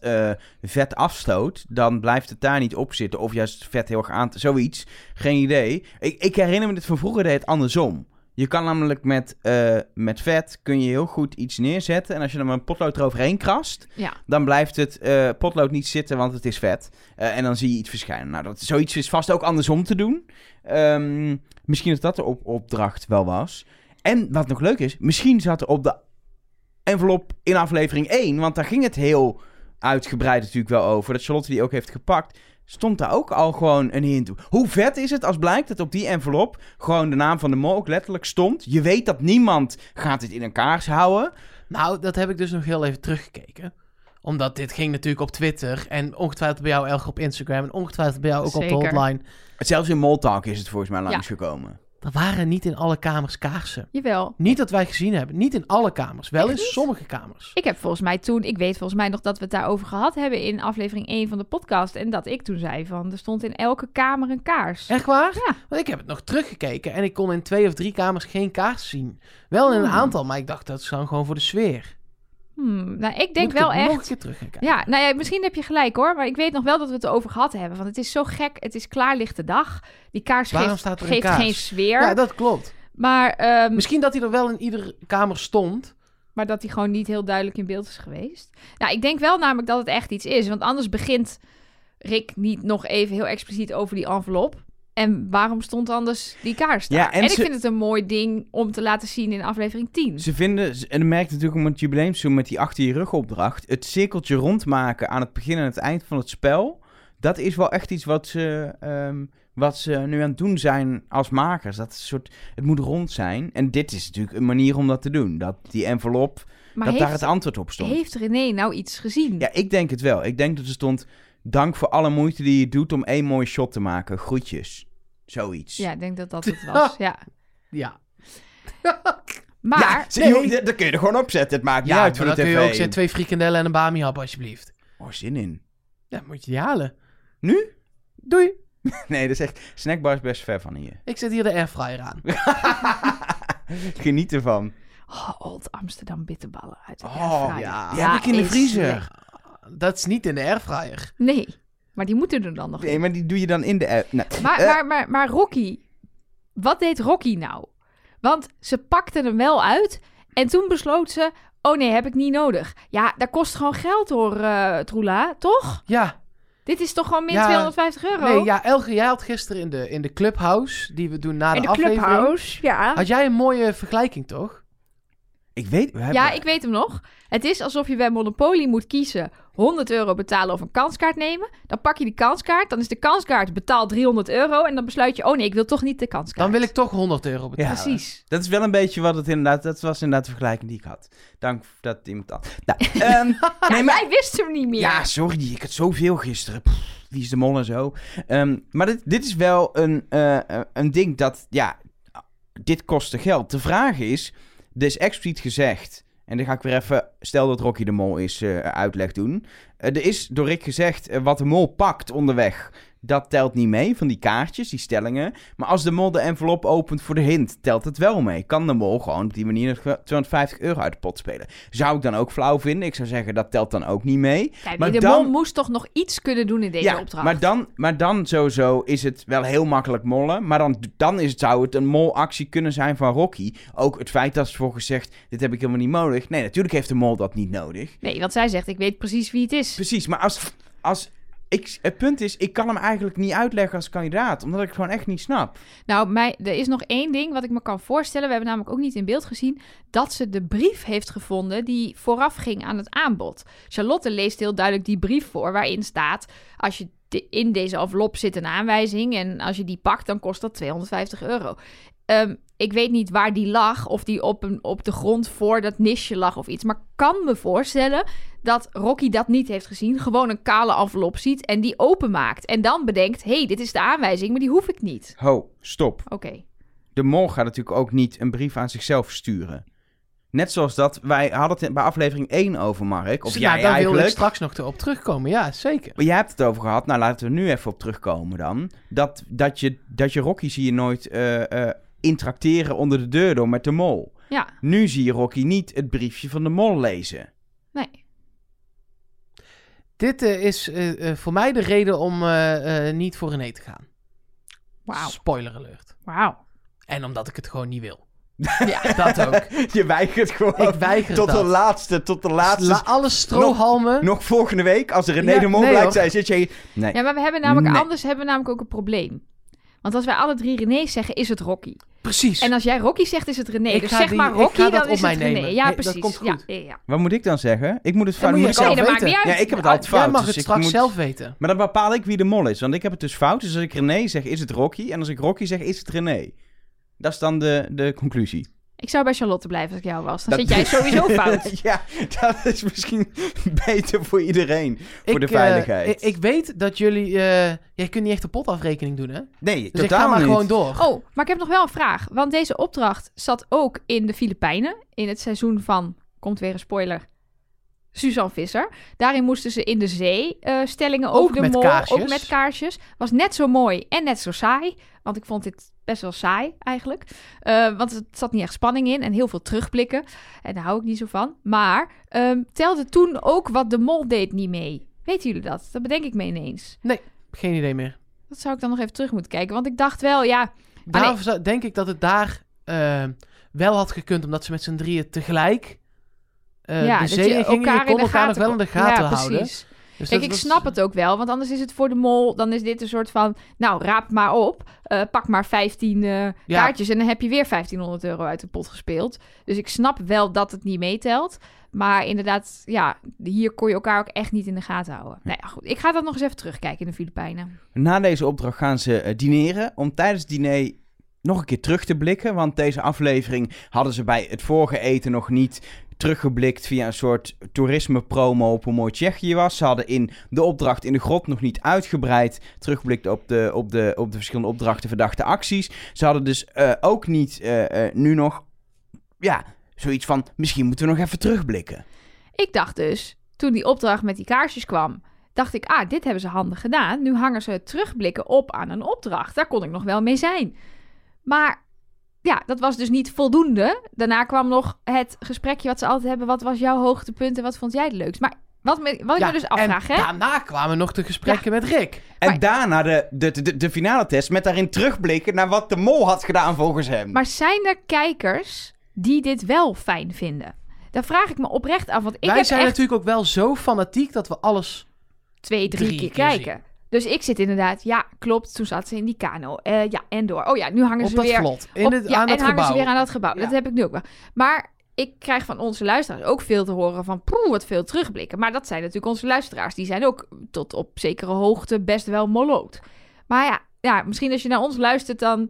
vet afstoot. Dan blijft het daar niet op zitten. Of juist vet heel erg aan. Zoiets. Geen idee. Ik, ik herinner me dit van vroeger deed het andersom. Je kan namelijk met, eh, met vet kun je heel goed iets neerzetten. En als je dan met een potlood eroverheen krast, Ja, dan blijft het eh, potlood niet zitten, want het is vet. Eh, en dan zie je iets verschijnen. Nou, dat, zoiets is vast ook andersom te doen. Ehm, misschien dat dat de op opdracht wel was. En wat nog leuk is, misschien zat er op de envelop in aflevering 1, want daar ging het heel uitgebreid natuurlijk wel over, dat Charlotte die ook heeft gepakt, stond daar ook al gewoon een hint. Hoe vet is het als blijkt dat op die envelop gewoon de naam van de mol ook letterlijk stond? Je weet dat niemand gaat dit in een kaars houden. Nou, dat heb ik dus nog heel even teruggekeken. Omdat dit ging natuurlijk op Twitter. En ongetwijfeld bij jou, Elger, op Instagram. En ongetwijfeld bij jou ook op Zeker. de hotline. Zelfs in Moltalk is het volgens mij Ja. Er waren niet in alle kamers kaarsen. Jawel. Niet dat wij gezien hebben. Niet in alle kamers. Wel in sommige kamers. Ik heb volgens mij toen, ik weet volgens mij nog dat we het daarover gehad hebben in aflevering 1 van de podcast. En dat ik toen zei van, er stond in elke kamer een kaars. Echt waar? Ja. Want ik heb het nog teruggekeken. En ik kon in twee of drie kamers geen kaars zien. Wel in een Hmm. aantal. Maar ik dacht dat is dan gewoon voor de sfeer. Hmm, nou, ik denk wel het nog een echt... keer terug gaan kijken. Ja, nou ja, misschien heb je gelijk hoor. Maar ik weet nog wel dat we het erover gehad hebben. Want het is zo gek. Het is klaarlichte dag. Die kaars Waarom geeft, staat er een geeft kaars? geen sfeer. Ja, dat klopt. maar, ehm, Misschien dat hij er wel in iedere kamer stond. maar dat hij gewoon niet heel duidelijk in beeld is geweest. Nou, ik denk wel namelijk dat het echt iets is. Want anders begint Rick niet nog even heel expliciet over die envelop. En waarom stond anders die kaars daar? Ja, en en ik vind het een mooi ding om te laten zien in aflevering 10. Ze vinden, en dat merkt natuurlijk om het jubileumseizoen met die achter je rug opdracht, het cirkeltje rondmaken aan het begin en het eind van het spel, dat is wel echt iets wat ze, ehm, wat ze nu aan het doen zijn als makers. Dat is een soort, het moet rond zijn. En dit is natuurlijk een manier om dat te doen. Dat die envelop, Maar dat heeft, daar het antwoord op stond. heeft René nou iets gezien? Ja, ik denk het wel. Ik denk dat er stond, dank voor alle moeite die je doet om één mooie shot te maken. Groetjes. Zoiets. Ja, ik denk dat dat het was. Ja. Ja. Maar, Ja, nee. dat kun je er gewoon opzetten. Het maakt niet Ja, uit voor de dan tv. kun je ook zeggen twee frikandellen en een bami hap alsjeblieft. Oh, zin in. Ja, moet je die halen. Nu? Doei. Nee, dat is echt... Snackbar is best ver van hier. Ik zet hier de airfryer aan. Geniet ervan. oh, Old Amsterdam bitterballen uit de Oh, airfryer. ja. Die heb ik in de vriezer. Dat is niet in de airfryer. Nee, maar die moeten er dan nog Nee, in. maar die doe je dan in de app. Nou, Maar, eh, maar, maar, maar Rocky, wat deed Rocky nou? Want ze pakte hem wel uit en toen besloot ze... Oh nee, heb ik niet nodig. Ja, dat kost gewoon geld hoor, eh Troela, toch? Ja. Dit is toch gewoon min Ja, 250 euro? Nee, ja, Elge, jij had gisteren in de, in de clubhouse, die we doen na In de, de aflevering... clubhouse, ja. Had jij een mooie vergelijking, toch? Ik weet... We hebben, Ja, ik weet hem nog. Het is alsof je bij Monopoly moet kiezen 100 euro betalen of een kanskaart nemen. Dan pak je die kanskaart, dan is de kanskaart betaald 300 euro. En dan besluit je, oh nee, ik wil toch niet de kanskaart. Dan wil ik toch 100 euro betalen. Ja, Precies. Dat is wel een beetje wat het inderdaad... Dat was inderdaad de vergelijking die ik had. Dank dat iemand dat... Nou, ehm, Ja, nee, maar... jij wist hem niet meer. Ja, sorry. Ik had zoveel gisteren. Pff, wie is de mol en zo. Ehm, maar dit, dit is wel een, eh, eh, een ding dat... Ja, dit kostte geld. De vraag is... Is expliciet gezegd... En dan ga ik weer even... Stel dat Rocky de mol is, eh, uitleg doen. Eh, er is door Rick gezegd... eh, wat de mol pakt onderweg... Dat telt niet mee van die kaartjes, die stellingen. Maar als de mol de envelop opent voor de hint, telt het wel mee. Kan de mol gewoon op die manier nog 250 euro uit de pot spelen. Zou ik dan ook flauw vinden? Ik zou zeggen, dat telt dan ook niet mee. Kijk, Maar de dan- mol moest toch nog iets kunnen doen in deze ja, opdracht. Maar dan, maar dan sowieso is het wel heel makkelijk mollen. Maar dan, dan is het, zou het een molactie kunnen zijn van Rocky. Ook het feit dat ze voor gezegd, dit heb ik helemaal niet nodig. Nee, natuurlijk heeft de mol dat niet nodig. Nee, want zij zegt, ik weet precies wie het is. Precies, maar als... als ik, het punt is, ik kan hem eigenlijk niet uitleggen als kandidaat. Omdat ik het gewoon echt niet snap. Nou, mij, er is nog één ding wat ik me kan voorstellen. We hebben namelijk ook niet in beeld gezien dat ze de brief heeft gevonden die vooraf ging aan het aanbod. Charlotte leest heel duidelijk die brief voor waarin staat: als je de- in deze envelop zit een aanwijzing en als je die pakt, dan kost dat 250 euro. Ehm, ik weet niet waar die lag, of die op, een, op de grond voor dat nisje lag of iets. Maar ik kan me voorstellen dat Rocky dat niet heeft gezien. Gewoon een kale envelop ziet en die openmaakt. En dan bedenkt, hé, hey, dit is de aanwijzing, maar die hoef ik niet. Ho, stop. Oké. De mol gaat natuurlijk ook niet een brief aan zichzelf sturen. Net zoals dat, wij hadden het bij aflevering 1 over, Mark. Of Dus, jij nou, daar wil eigenlijk. ik straks nog op terugkomen. Ja, zeker. Maar jij hebt het over gehad, nou laten we er nu even op terugkomen dan. Dat, dat, je, dat je Rocky zie je nooit eh, eh, interacteren onder de deur door met de mol. Ja, Nu zie je Rocky niet het briefje van de mol lezen. nee. Dit eh, is eh, eh, voor mij de reden om eh, eh, niet voor René te gaan. Wauw. Spoiler alert. Wauw. En omdat ik het gewoon niet wil. Ja. Dat ook. Je weigert gewoon Ik weiger tot dat. de laatste, tot de laatste. La alle strohalmen. nog volgende week, als er René Ja, de mol nee, blijkt hoor. zijn, zit je... Nee. ja, maar we hebben namelijk Nee. anders hebben we namelijk ook een probleem. Want als wij alle drie René zeggen, is het Rocky. Precies. En als jij Rocky zegt, is het René. Ik dus zeg die- maar ik Rocky, ga dat dan op is mij het René. nemen. Ja, Nee, dat precies. komt goed. Ja, ja, ja. Wat moet ik dan zeggen? Ik moet het Dan fout. moet ik zelf dat weten. Ja, ik heb het altijd Jij fout. mag dus het ik straks moet- zelf weten. Maar dan bepaal ik wie de mol is. Want ik heb het dus fout. Dus als ik René zeg, is het Rocky. En als ik Rocky zeg, is het René. Dat is dan de, de conclusie. Ik zou bij Charlotte blijven als ik jou was. Dan Dat- zit jij sowieso fout. ja, dat is misschien beter voor iedereen. Voor de Ik, eh, veiligheid. ik, ik weet dat jullie... eh jij kunt niet echt een potafrekening doen, hè? nee, Dus ik totaal ga maar niet. gewoon door. Oh, maar ik heb nog wel een vraag. Want deze opdracht zat ook in de Filipijnen. In het seizoen van, komt weer een spoiler, Suzanne Visser. Daarin moesten ze in de zee eh, stellingen Ook over de met mol. kaarsjes. Ook met kaarsjes. Was net zo mooi en net zo saai. Want ik vond dit best wel saai eigenlijk. Eh, want het zat niet echt spanning in en heel veel terugblikken. En daar hou ik niet zo van. Maar ehm, telde toen ook wat de mol deed niet mee. Weten jullie dat? Dat bedenk ik me ineens. Geen idee meer. Dat zou ik dan nog even terug moeten kijken. Want ik dacht wel, ja, Daarom denk ik dat het daar eh, wel had gekund, omdat ze met z'n drieën tegelijk eh ja, de zee gingen. Je kon de elkaar nog wel in de gaten ja, houden. Precies. Dus Kijk, dat ik snap het ook wel, want anders is het voor de mol, dan is dit een soort van, nou, raap maar op, eh, pak maar 15 eh, Ja. kaartjes en dan heb je weer 1500 euro uit de pot gespeeld. Dus ik snap wel dat het niet meetelt, maar inderdaad, ja, hier kon je elkaar ook echt niet in de gaten houden. Nou ja, goed, ik ga dat nog eens even terugkijken in de Filipijnen. Na deze opdracht gaan ze eh, dineren. Om tijdens het diner nog een keer terug te blikken. Want deze aflevering hadden ze bij het vorige eten nog niet teruggeblikt via een soort toerisme-promo op hoe mooi Tsjechië was. Ze hadden in de opdracht in de grot nog niet uitgebreid teruggeblikt op de, op de, op de verschillende opdrachten, verdachte acties. Ze hadden dus eh, ook niet eh, eh, nu nog, ja, zoiets van, misschien moeten we nog even terugblikken. Ik dacht dus, toen die opdracht met die kaarsjes kwam, dacht ik, ah, dit hebben ze handig gedaan. Nu hangen ze terugblikken op aan een opdracht. Daar kon ik nog wel mee zijn. Maar ja, dat was dus niet voldoende. Daarna kwam nog het gesprekje wat ze altijd hebben. Wat was jouw hoogtepunt en wat vond jij het leukst? Maar wat, me, wat ik me dus afvraag, en hè? daarna kwamen nog de gesprekken met Rick. En Maar- daarna de, de, de, de finale test met daarin terugblikken naar wat de mol had gedaan volgens hem. Maar zijn er kijkers die dit wel fijn vinden? Daar vraag ik me oprecht af. Want ik Wij heb zijn echt natuurlijk ook wel zo fanatiek dat we alles... twee, drie, drie keer keer kijken. Dus ik zit inderdaad, ja, klopt. Toen zat ze in die kano. Eh, ja, en door. Oh ja, nu hangen op ze dat weer vlot. In op- het, ja, aan dat en hangen gebouw. ze weer aan dat gebouw. Ja. Dat heb ik nu ook wel. Maar ik krijg van onze luisteraars ook veel te horen van... Poeh, wat veel terugblikken. Maar dat zijn natuurlijk onze luisteraars. Die zijn ook tot op zekere hoogte best wel moloot. Maar ja, ja misschien als je naar ons luistert... dan,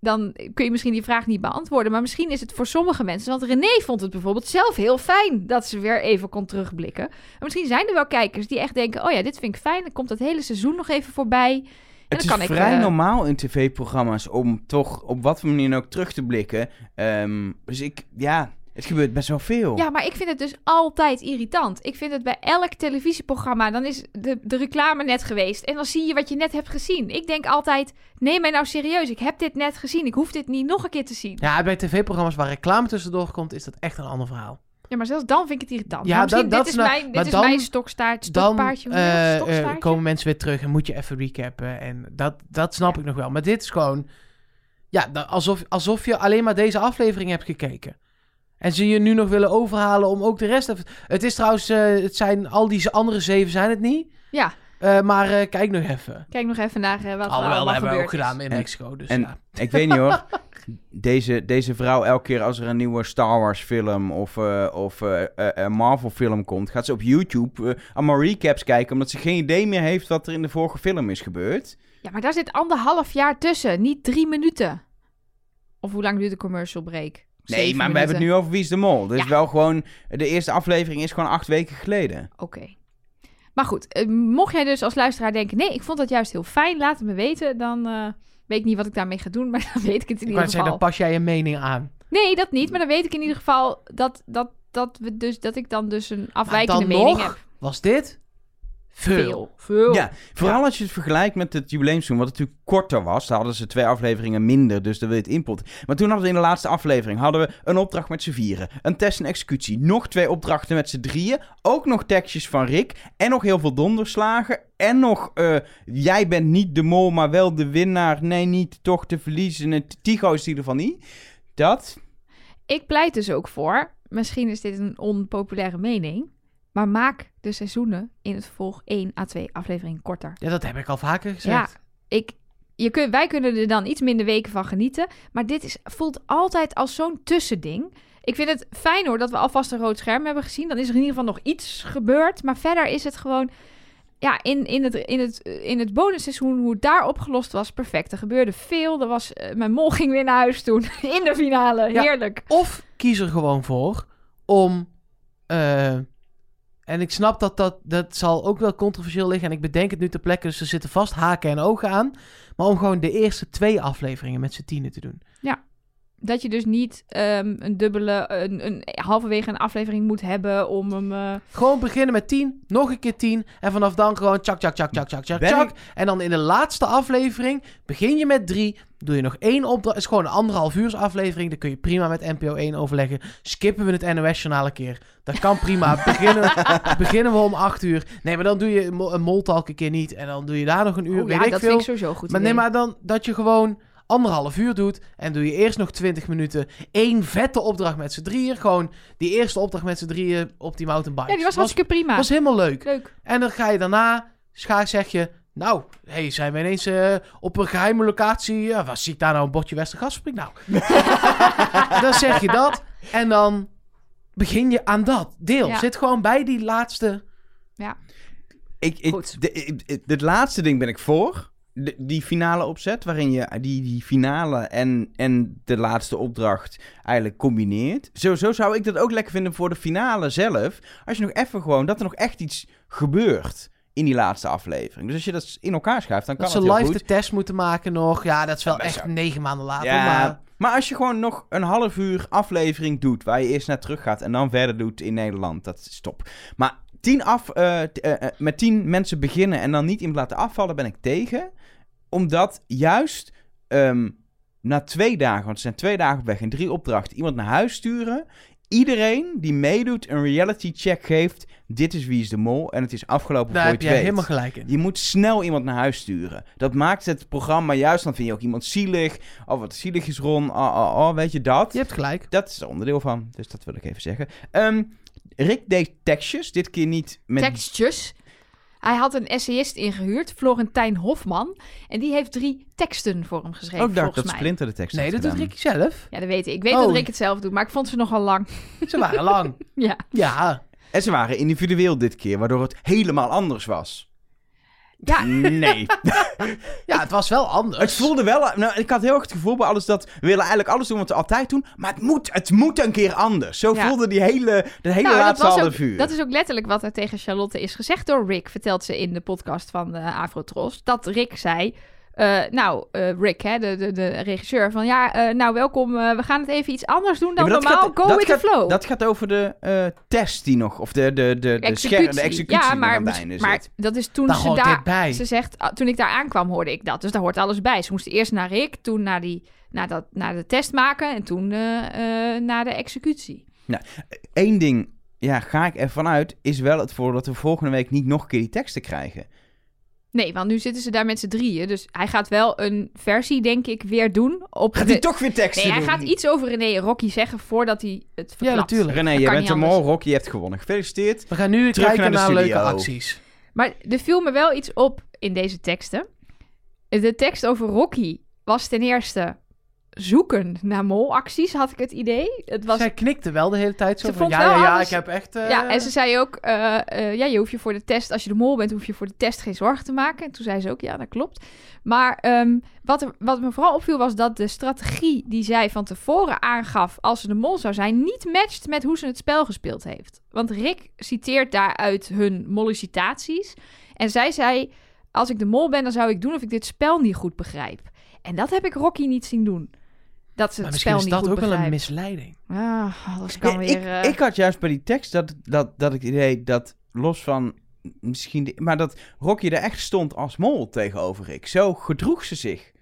dan kun je misschien die vraag niet beantwoorden. Maar misschien is het voor sommige mensen... want René vond het bijvoorbeeld zelf heel fijn... dat ze weer even kon terugblikken. En misschien zijn er wel kijkers die echt denken... oh ja, dit vind ik fijn. Dan komt het hele seizoen nog even voorbij. En Het is ik, vrij eh, normaal in tv-programma's om toch op wat voor manier ook terug te blikken. Ehm, dus ik, ja, het gebeurt best wel veel. Ja, maar ik vind het dus altijd irritant. Ik vind het bij elk televisieprogramma, dan is de, de reclame net geweest. En dan zie je wat je net hebt gezien. Ik denk altijd, neem mij nou serieus. Ik heb dit net gezien. Ik hoef dit niet nog een keer te zien. Ja, bij tv-programma's waar reclame tussendoor komt, is dat echt een ander verhaal. Ja, maar zelfs dan vind ik het irritant. Ja, Maar misschien, dat- dit is is nou- mijn, dit dan- is mijn stokstaart, Dan stokpaardje. dat? eh, eh, Stokstaartje? komen mensen weer terug en moet je even recappen. En dat, dat snap ik nog wel. Maar dit is gewoon... Ja, alsof, alsof je alleen maar deze aflevering hebt gekeken. En ze je nu nog willen overhalen om ook de rest even... Het is trouwens... eh, het zijn al die andere zeven zijn het niet. Ja, Eh, maar eh, kijk nog even. kijk nog even naar wat er Alhoewel, allemaal dat hebben we ook is. gedaan in En- Mexico. Dus en- ja. Ik weet niet hoor. Deze, deze vrouw, elke keer als er een nieuwe Star Wars film of, eh, of een Marvel film komt, gaat ze op YouTube allemaal recaps kijken, omdat ze geen idee meer heeft wat er in de vorige film is gebeurd. Ja, maar daar zit anderhalf jaar tussen. Niet drie minuten. Of hoe lang duurt de commercial break? Nee, maar we hebben het nu over Wie is de Mol. Dus Ja. wel gewoon, de eerste aflevering is gewoon acht weken geleden. Oké. Maar goed, eh, mocht jij dus als luisteraar denken... nee, ik vond dat juist heel fijn, laat het me weten. Dan eh, weet ik niet wat ik daarmee ga doen, maar dan weet ik het in Ik ieder geval. zeggen, dan pas jij je mening aan. Nee, dat niet. Maar dan weet ik in ieder geval dat, dat, dat, we dus, dat ik dan dus een afwijkende dan mening nog heb. Was dit? Veel. Veel. Ja, vooral als je het vergelijkt met het jubileumseizoen, wat natuurlijk korter was. Daar hadden ze twee afleveringen minder, dus dan wil je het input. Maar toen hadden we in de laatste aflevering hadden we een opdracht met z'n vieren, een test en executie, nog twee opdrachten met z'n drieën, ook nog tekstjes van Rick en nog heel veel donderslagen en nog eh, jij bent niet de mol, maar wel de winnaar. Nee, niet toch de verliezende. Tigo is in ieder geval niet. Dat. Ik pleit dus ook voor, misschien is dit een onpopulaire mening... maar maak de seizoenen in het vervolg 1 à 2 afleveringen korter. Ja, dat heb ik al vaker Ja, gezegd. ik, je kun, wij kunnen er dan iets minder weken van genieten. Maar dit is, voelt altijd als zo'n tussending. Ik vind het fijn hoor dat we alvast een rood scherm hebben gezien. Dan is er in ieder geval nog iets gebeurd. Maar verder is het gewoon... ja, in, in, het, in, het, in het bonusseizoen, hoe het daar opgelost was, perfect. Er gebeurde veel. Er was, eh, mijn mol ging weer naar huis toen. in de finale. Ja. Heerlijk. Of kies er gewoon voor om. eh, en ik snap dat, dat dat zal ook wel controversieel liggen. En ik bedenk het nu ter plekke, dus er zitten vast haken en ogen aan. Maar om gewoon de eerste twee afleveringen met z'n tienen te doen. Dat je dus niet ehm, een dubbele, een, een, halverwege een aflevering moet hebben om hem... eh, Gewoon beginnen met 10, nog een keer 10. En vanaf dan gewoon tjak, tjak, tjak, tjak, tjak, tjak, Ben tjak. ik- En dan in de laatste aflevering begin je met 3. Doe je nog één opdracht. is gewoon een anderhalf uurs aflevering. Dan kun je prima met NPO 1 overleggen. Skippen we het NOS-journaal een keer. Dat kan prima. beginnen, beginnen we om 8 uur. Nee, maar dan doe je een moltalk een keer niet. En dan doe je daar nog een uur. oh, weet ja, ik dat veel. vind ik sowieso goed Maar idee. nee, maar dan dat je gewoon anderhalf uur doet. En doe je eerst nog 20 minuten. één vette opdracht met z'n drieën. Gewoon die eerste opdracht met z'n drieën op die mountainbike. Ja, die was hartstikke prima. was helemaal leuk. Leuk. En dan ga je daarna, schaar zeg je, nou, hey, zijn we ineens eh, op een geheime locatie? Ja, wat zie ik daar nou een bordje Westergasfabriek? Nou, dan zeg je dat en dan begin je aan dat deel. Ja. Zit gewoon bij die laatste. Ik, ik, Goed. de, ik- het- het laatste ding ben ik voor. De- die finale opzet, waarin je die, die finale en, en de laatste opdracht eigenlijk combineert. Zo, zo zou ik dat ook lekker vinden voor de finale zelf. Als je nog even gewoon, dat er nog echt iets gebeurt in die laatste aflevering. Dus als je dat in elkaar schuift, dan kan Dat het ze heel live goed. de test moeten maken nog. Ja, dat is wel echt negen maanden later. Ja, Maar maar... als je gewoon nog een half uur aflevering doet, waar je eerst naar terug gaat en dan verder doet in Nederland, dat is top. Maar tien af, eh, eh, eh, met tien mensen beginnen en dan niet iemand laten afvallen, ben ik tegen. Omdat juist ehm, na twee dagen, want ze zijn twee dagen op weg en drie opdrachten, iemand naar huis sturen. Iedereen die meedoet een reality check geeft, dit is wie is de mol en het is afgelopen daar voor heb je jij het weet. helemaal gelijk in. Je moet snel iemand naar huis sturen. Dat maakt het programma juist. Dan vind je ook iemand zielig. Oh, wat zielig is Ron. Oh, oh, oh, weet je dat? Je hebt gelijk. Dat is er onderdeel van. Dus dat wil ik even zeggen. Ehm, Rick deed tekstjes. Dit keer niet met... Tekstjes. Hij had een essayist ingehuurd, Florentijn Hofman. En die heeft drie teksten voor hem geschreven, Ook dacht volgens dat. Splinter de tekst Nee, dat doet gedaan. Ricky zelf. Ja, dat weet ik. Ik weet Oh. dat Rick het zelf doet, maar ik vond ze nogal lang. Ze waren lang. Ja. Ja. En ze waren individueel dit keer, waardoor het helemaal anders was. Ja, Nee. ja, het was wel anders. het voelde wel... Nou, ik had heel erg het gevoel bij alles dat... We willen eigenlijk alles doen wat we altijd doen. Maar het moet, het moet een keer anders. Zo Ja. voelde die hele, de hele nou, laatste ook, vuur. dat is ook letterlijk wat er tegen Charlotte is gezegd door Rick, vertelt ze in de podcast van de Afrotros. Dat Rick zei, eh, nou, eh, Rick, hè, de, de, de regisseur, van ja, eh, nou welkom, we gaan het even iets anders doen dan Ja, normaal, gaat- go with gaat- the flow. Dat gaat over de test die nog... Of de, de, de, de, scher- de executie ja, maar, dat is toen Daar ze daar... bij. Ze zegt, ah, toen ik daar aankwam hoorde ik dat. Dus daar hoort alles bij. Ze moesten eerst naar Rick, toen naar, die, naar, dat, naar de test maken en toen naar de executie. Eén ding, ja, ga ik ervan uit, is wel het voor dat we volgende week niet nog een keer die teksten krijgen. Nee, want nu zitten ze daar met z'n drieën. Dus hij gaat wel een versie, denk ik, weer doen. Op Gaat de... hij toch weer teksten Nee, hij doen? gaat iets over René en Rocky zeggen voordat hij het verklapt. natuurlijk. René, je bent een mol, Rocky heeft gewonnen. Gefeliciteerd. We gaan nu Terug kijken naar naar, de leuke acties. Maar er viel me wel iets op in deze teksten. De tekst over Rocky was ten eerste zoeken naar molacties, had ik het idee. Het was Zij knikte wel de hele tijd zo Ze van, ja, ja, ja, alles- ik heb echt... eh, Ja, en ze zei ook, eh, eh, ja, je hoeft je voor de test, als je de mol bent, hoef je voor de test geen zorgen te maken. En toen zei ze ook, ja, dat klopt. Maar ehm, wat, er, wat me vooral opviel was dat de strategie die zij van tevoren aangaf als ze de mol zou zijn, niet matcht met hoe ze het spel gespeeld heeft. Want Rick citeert daaruit hun mollicitaties. En zij zei, als ik de mol ben, dan zou ik doen of ik dit spel niet goed begrijp. En dat heb ik Rocky niet zien doen. Dat ze maar het misschien spel is niet dat goed ook wel een misleiding. Ah, alles kan Ja, weer... ik, eh, ik had juist bij die tekst dat, dat, dat ik het idee dat los van misschien... de- maar dat Rocky er echt stond als mol tegenover Rick. Zo gedroeg ze zich.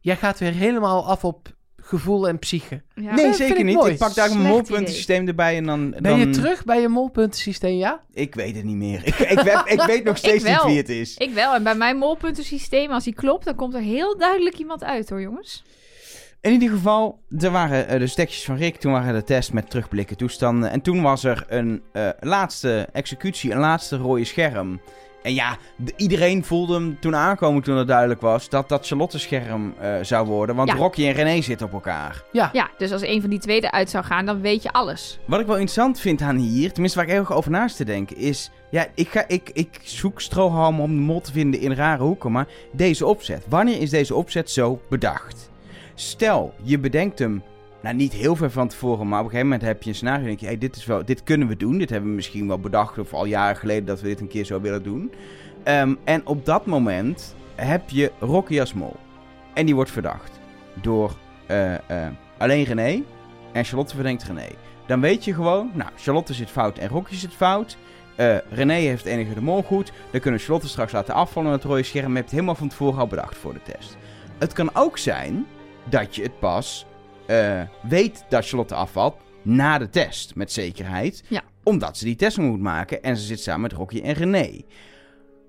Jij gaat weer helemaal af op gevoel en psyche. ja. nee, zeker ik niet. mooi. Ik pak daar een molpuntensysteem erbij en dan... Ben dan je terug bij je molpuntensysteem, ja? Ik weet het niet meer. Ik, ik, weet, ik weet nog steeds Ik niet wie het is. Ik wel. En bij mijn molpuntensysteem, als die klopt, dan komt er heel duidelijk iemand uit hoor, jongens. In ieder geval, er waren eh, de stekjes van Rick. Toen waren de test met terugblikken toestanden. En toen was er een eh, laatste executie, een laatste rode scherm. En ja, iedereen voelde hem toen aankomen toen het duidelijk was dat dat Charlotte-scherm eh, zou worden. Want Ja. Rocky en René zitten op elkaar. Ja. Ja, dus als een van die twee eruit zou gaan, dan weet je alles. Wat ik wel interessant vind aan hier, tenminste waar ik erg over naast te denken, is... Ja, ik, ga, ik, ik zoek strohalmen om de mol te vinden in rare hoeken, maar deze opzet. Wanneer is deze opzet zo bedacht? Stel, je bedenkt hem, nou niet heel ver van tevoren, maar op een gegeven moment heb je een scenario en denk je... Hey, dit, is wel, dit kunnen we doen, dit hebben we misschien wel bedacht of al jaren geleden dat we dit een keer zo willen doen. Ehm, en op dat moment heb je Rocky als mol. En die wordt verdacht door eh, eh, alleen René en Charlotte verdenkt René dan weet je gewoon, nou, Charlotte zit fout en Rocky zit fout. Eh René heeft het enige de mol goed. Dan kunnen Charlotte straks laten afvallen met het rode scherm. Je hebt het helemaal van tevoren al bedacht voor de test. Het kan ook zijn dat je het pas eh, weet dat Charlotte afvalt na de test, met zekerheid. Ja. Omdat ze die test moet maken en ze zit samen met Rocky en René.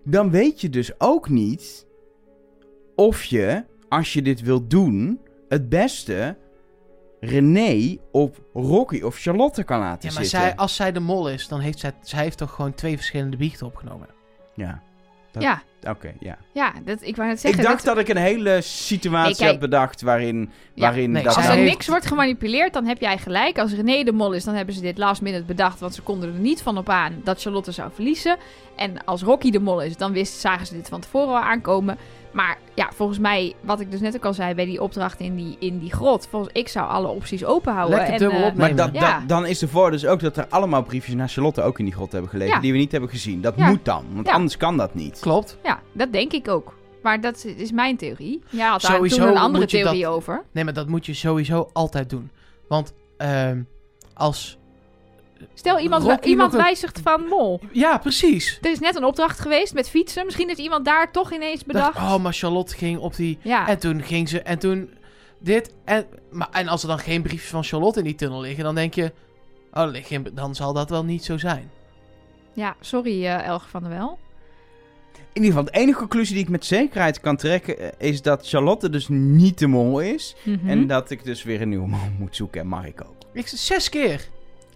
Dan weet je dus ook niet of je, als je dit wilt doen, het beste René op Rocky of Charlotte kan laten Ja, maar zitten. zij, als zij de mol is, dan heeft zij, zij heeft toch gewoon twee verschillende biechten opgenomen. Ja, Dat- Ja, oké, ja. ja dat, ik wou net zeggen. ik dacht dat- dat ik een hele situatie Nee, kijk. had bedacht waarin, waarin nee, dat... Als er niks wordt gemanipuleerd, dan heb jij gelijk. Als René de mol is, dan hebben ze dit last minute bedacht. Want ze konden er niet van op aan dat Charlotte zou verliezen. En als Rocky de mol is, dan wist, zagen ze dit van tevoren al aankomen. Ja, volgens mij, wat ik dus net ook al zei bij die opdracht in die, in die grot. Volgens ik zou alle opties open houden. Lekker en, dubbel eh, opnemen. Maar Ja. dan is de voor dus ook dat er allemaal briefjes naar Charlotte ook in die grot hebben gelegen. Ja. Die we niet hebben gezien. Dat Ja. moet dan, want Ja. anders kan dat niet. Klopt. Ja, dat denk ik ook. Maar dat is mijn theorie. Ja, had daar Sowieso toen een andere theorie dat- over. Nee, maar dat moet je sowieso altijd doen. Want ehm, als... Stel, iemand, iemand een- wijzigt van mol. Ja, precies. Er is net een opdracht geweest met fietsen. Misschien heeft iemand daar toch ineens bedacht. Dacht, oh, maar Charlotte ging op die... ja. En toen ging ze... En toen dit. En, maar, en als er dan geen briefjes van Charlotte in die tunnel liggen, dan denk je... Oh, geen- dan zal dat wel niet zo zijn. ja, sorry eh Elge van der Wel. In ieder geval, de enige conclusie die ik met zekerheid kan trekken... eh, is dat Charlotte dus niet de mol is. Mhm. En dat ik dus weer een nieuwe mol moet zoeken. En Mark ook. Ik, zes keer.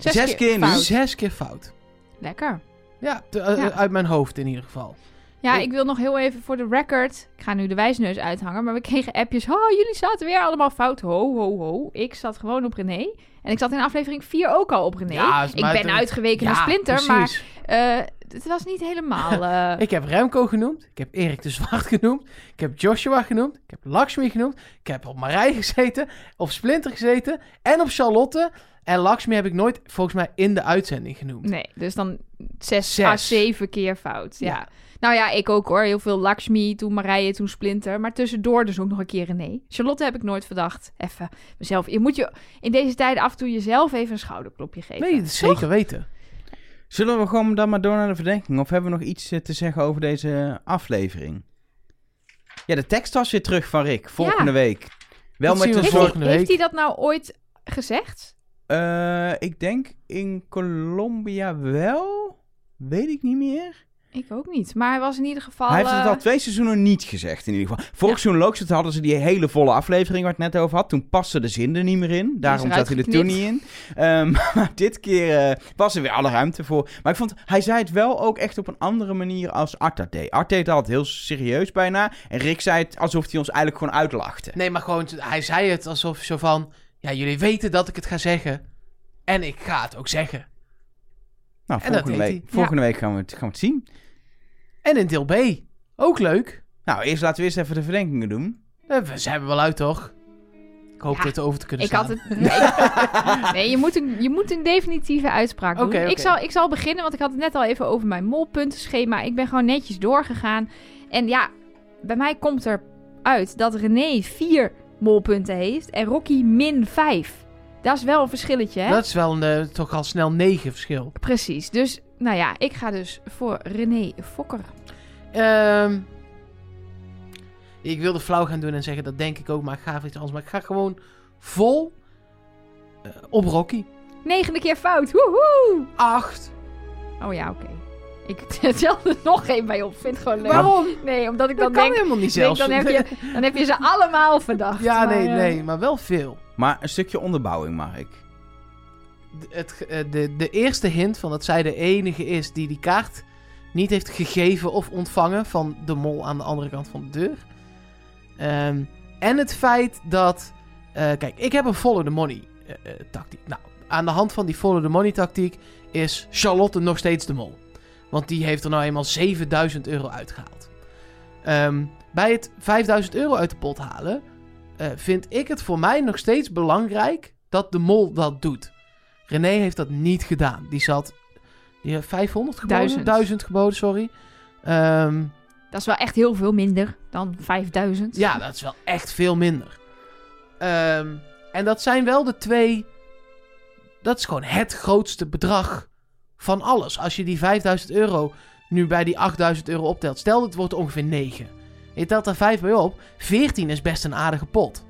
Zes keer nu? fout. Zes keer fout. Lekker. Ja, te- eh, Ja. uit mijn hoofd in ieder geval. Ja, Ik- ik wil nog heel even voor de record. Ik ga nu de wijsneus uithangen. Maar we kregen appjes. Oh, jullie zaten weer allemaal fout. Ho, ho, ho. Ik zat gewoon op René. En ik zat in aflevering 4 ook al op René. Ja, ik ben uitgeweken Ja, naar Splinter. precies. Maar eh, het was niet helemaal... eh, Ik heb Remco genoemd. Ik heb Erik de Zwart genoemd. Ik heb Joshua genoemd. Ik heb Lakshmi genoemd. Ik heb op Marij gezeten. Op Splinter gezeten. En op Charlotte. En Lakshmi heb ik nooit, volgens mij, in de uitzending genoemd. Nee, dus dan zes, Zes. à zeven keer fout. Ja. Ja. Nou ja, ik ook hoor. Heel veel Lakshmi, toen Marije, toen Splinter. Maar tussendoor dus ook nog een keer René. Charlotte heb ik nooit verdacht. Even mezelf. Je moet je in deze tijden af en toe jezelf even een schouderklopje geven. Nee, dat is zeker weten. Zullen we gewoon dan maar door naar de verdenking? Of hebben we nog iets eh, te zeggen over deze aflevering? Ja, de tekst was weer terug van Rick. Volgende Ja. week. Wel Dat met we een Heeft, volgende hij, heeft week. hij dat nou ooit gezegd? Eh, ik denk in Colombia wel. Weet ik niet meer. Ik ook niet. Maar hij was in ieder geval... Hij heeft het eh, al twee seizoenen niet gezegd in ieder geval. Vorig Ja. seizoen hadden ze die hele volle aflevering waar ik het net over had. Toen paste de zin er niet meer in. Daarom zat hij er toen niet in. Ehm, maar dit keer eh, was er weer alle ruimte voor. Maar ik vond, hij zei het wel ook echt op een andere manier als Art dat deed. Art deed het altijd heel serieus bijna. En Rick zei het alsof hij ons eigenlijk gewoon uitlachte. Nee, maar gewoon, hij zei het alsof zo van... Ja, jullie weten dat ik het ga zeggen. En ik ga het ook zeggen. Nou, En dat volgende week, volgende week gaan we, het, gaan we het zien. En in deel B. Ook leuk. Nou, eerst laten we eerst even de verdenkingen doen. Eh, We zijn er wel uit, toch? Ik hoop Ja, dit over te kunnen Ik staan. had het... Nee, nee je, moet een, je moet een definitieve uitspraak doen. Oké, oké. Ik, zal, ik zal beginnen, want ik had het net al even over mijn molpuntenschema. Ik ben gewoon netjes doorgegaan. En ja, bij mij komt er uit dat René vier molpunten heeft en Rocky min vijf. Dat is wel een verschilletje, hè? Dat is wel een, eh, toch al snel negen verschil. Precies. Dus, nou ja, ik ga dus voor René Fokker. Ehm, ik wilde flauw gaan doen en zeggen, dat denk ik ook, maar ik ga iets anders. Maar ik ga gewoon vol eh, op Rocky. Negende keer fout. Woehoe! Acht. Oh ja, oké. Ik tel er nog één bij op. Vind het gewoon leuk. Waarom? Nee, omdat ik Dat dan kan denk... helemaal niet denk, zelfs. dan, heb je, dan heb je ze allemaal verdacht. ja, Maar, nee, eh, nee, maar wel veel. Maar een stukje onderbouwing, Mark. De, het, eh, de, de eerste hint van dat zij de enige is die die kaart niet heeft gegeven of ontvangen van de mol aan de andere kant van de deur. Ehm, en het feit dat... eh, kijk, ik heb een follow the money tactiek. Nou, aan de hand van die follow the money tactiek is Charlotte nog steeds de mol. Want die heeft er nou eenmaal 7000 euro uitgehaald. Ehm, bij het 5000 euro uit de pot halen... eh, vind ik het voor mij nog steeds belangrijk dat de mol dat doet. René heeft dat niet gedaan. Die zat... Die heeft 500 geboden? Duizend. 1000 geboden, sorry. Ehm, Dat is wel echt heel veel minder dan 5000. ja, dat is wel echt veel minder. Ehm, en dat zijn wel de twee... Dat is gewoon het grootste bedrag van alles. Als je die 5000 euro nu bij die 8000 euro optelt. Stel, het wordt ongeveer 9. Je telt daar 5 bij op. 14 is best een aardige pot.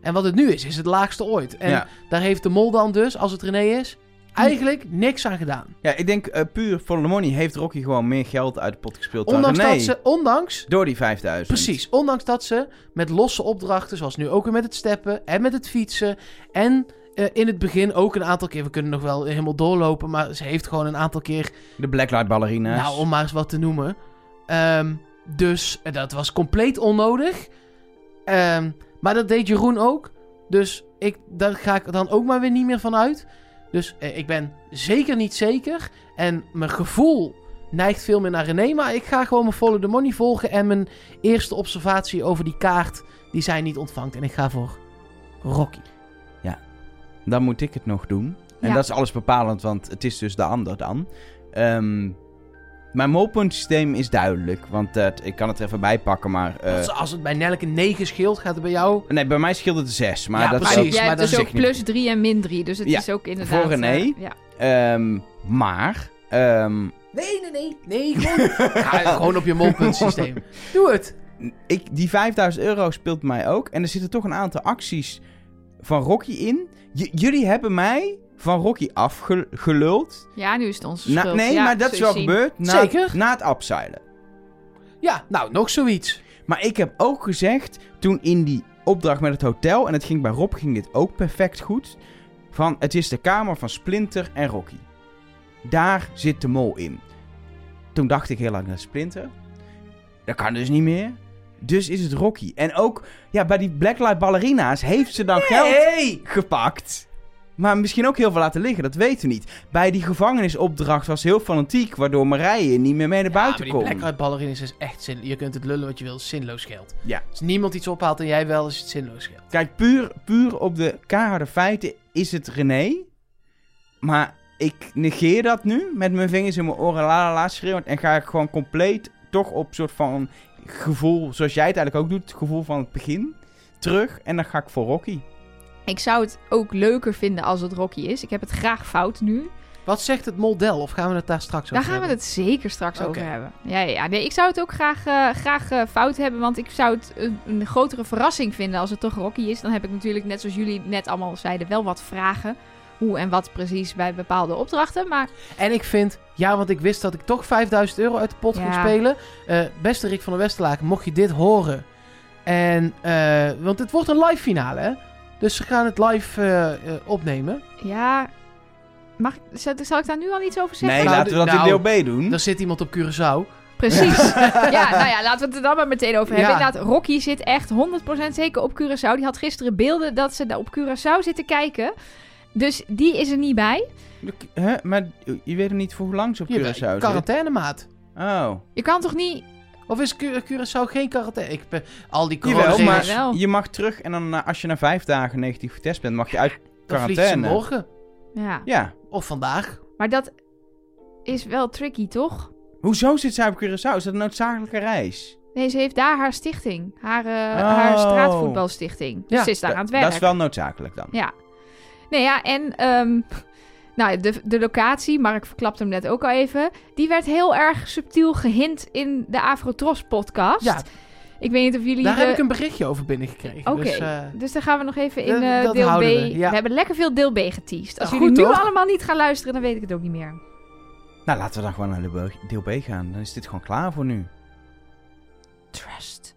En wat het nu is, is het laagste ooit. En ja. daar heeft de mol dan dus, als het René is, eigenlijk niks aan gedaan. ja, ik denk eh, puur voor de money heeft Rocky gewoon meer geld uit de pot gespeeld Ondanks dan René. dat ze, ondanks Door die 5000. Precies, ondanks dat ze met losse opdrachten, zoals nu ook weer met het steppen en met het fietsen. En eh, in het begin ook een aantal keer, we kunnen nog wel helemaal doorlopen, maar ze heeft gewoon een aantal keer, De Blacklight ballerina's. nou om maar eens wat te noemen. Ehm, dus eh, dat was compleet onnodig. Ehm, maar dat deed Jeroen ook. Dus ik, daar ga ik dan ook maar weer niet meer van uit. Dus eh, ik ben zeker niet zeker. En mijn gevoel neigt veel meer naar René. Maar ik ga gewoon mijn follow the money volgen. En mijn eerste observatie over die kaart die zij niet ontvangt. En ik ga voor Rocky. Dan moet ik het nog doen. En Ja. dat is alles bepalend, want het is dus de ander dan. Ehm, mijn molpuntsysteem is duidelijk, want eh, ik kan het er even bij pakken, maar... eh, Als, als het bij Nelke 9 scheelt, gaat het bij jou... nee, bij mij scheelt het 6, maar Ja, dat precies. is Jij maar hebt dat dus is ook plus 3 en min 3. Dus het Ja, is ook inderdaad... voor René. eh, ja. Ehm, maar... ehm, Nee, nee, nee. Nee, gewoon, Ga gewoon op je molpuntsysteem. Doe het. ik, die 5000 euro speelt mij ook. En er zitten toch een aantal acties van Rocky in. J- jullie hebben mij van Rocky afgeluld. ja, nu is het onze Na, schuld. nee, Ja, maar dat is wel zien. gebeurd na, Zeker. na het abseilen. Ja, nou, nog zoiets. Maar ik heb ook gezegd, toen in die opdracht met het hotel... en het ging bij Rob ging dit ook perfect goed... van het is de kamer van Splinter en Rocky. Daar zit de mol in. Toen dacht ik heel lang naar Splinter. Dat kan dus niet meer. Dus is het Rocky. En ook ja, bij die Blacklight ballerina's heeft ze dan geld Hey! gepakt. Maar misschien ook heel veel laten liggen, dat weten we niet. Bij die gevangenisopdracht was heel fanatiek... waardoor Marije niet meer mee naar Ja, maar buiten die kon. Blacklight ballerines is echt zin. Je kunt het lullen wat je wil, zinloos geld. Ja. Als niemand iets ophaalt en jij wel, is het zinloos geld. Kijk, puur, puur op de keiharde feiten is het René. Maar ik negeer dat nu met mijn vingers in mijn oren la la la schreeuwend. En ga ik gewoon compleet toch op soort van gevoel, zoals jij het eigenlijk ook doet, het gevoel van het begin, terug. En dan ga ik voor Rocky. Ik zou het ook leuker vinden als het Rocky is. Ik heb het graag fout nu. Wat zegt het model? Of gaan we het daar straks Daar over gaan we hebben? het zeker straks over hebben. Ja, ja. Nee, ik zou het ook graag, eh, graag eh, fout hebben. Want ik zou het een, een grotere verrassing vinden als het toch Rocky is. Dan heb ik natuurlijk, net zoals jullie net allemaal zeiden, wel wat vragen. Hoe en wat precies bij bepaalde opdrachten. Maar En ik vind, ja, want ik wist dat ik toch 5000 euro uit de pot ging Ja. spelen. Eh, beste Rick van der Westerlaken, mocht je dit horen. En, eh, want het wordt een live finale, hè? Dus ze gaan het live eh, eh, opnemen. ja, mag, ik- zal, zal ik daar nu al iets over zeggen? Nee, Nou, laten we dat nou, in deel B doen. Er zit iemand op Curaçao. Precies. ja, nou ja, laten we het er dan maar meteen over hebben. Ja. Inderdaad, Rocky zit echt 100% zeker op Curaçao. Die had gisteren beelden dat ze daar op Curaçao zitten kijken. Dus die is er niet bij. Huh? Maar je weet nog niet voor hoe lang ze op Curaçao zit. Quarantainemaat. Oh. Je kan toch niet... Of is Cu- Curaçao geen quarantaine? Ik ben, al die Jawel, corona maar wel. je mag terug en dan als je na vijf dagen negatief getest bent, mag je uit dan quarantaine. morgen. Ja, Ja. Of vandaag. maar dat is wel tricky, toch? Hoezo zit zij op Curaçao? Is dat een noodzakelijke reis? Nee, ze heeft daar haar stichting. Haar, eh, Oh. haar straatvoetbalstichting. Dus Ja, ze is daar Da- aan het werk. Dat is wel noodzakelijk dan. Ja. Nee, ja, en ehm, nou, de, de locatie, Mark verklapte hem net ook al even, die werd heel erg subtiel gehint in de Afrotros podcast. Ja, Ik weet niet of jullie... daar de- heb ik een berichtje over binnengekregen. Oké, Dus, eh, dus dan gaan we nog even in eh, dat deel B. we, ja. hebben lekker veel deel B geteased. Als Nou, jullie goed, nu toch? allemaal niet gaan luisteren, dan weet ik het ook niet meer. Nou, laten we dan gewoon naar deel B- deel B gaan. Dan is dit gewoon klaar voor nu. Trust.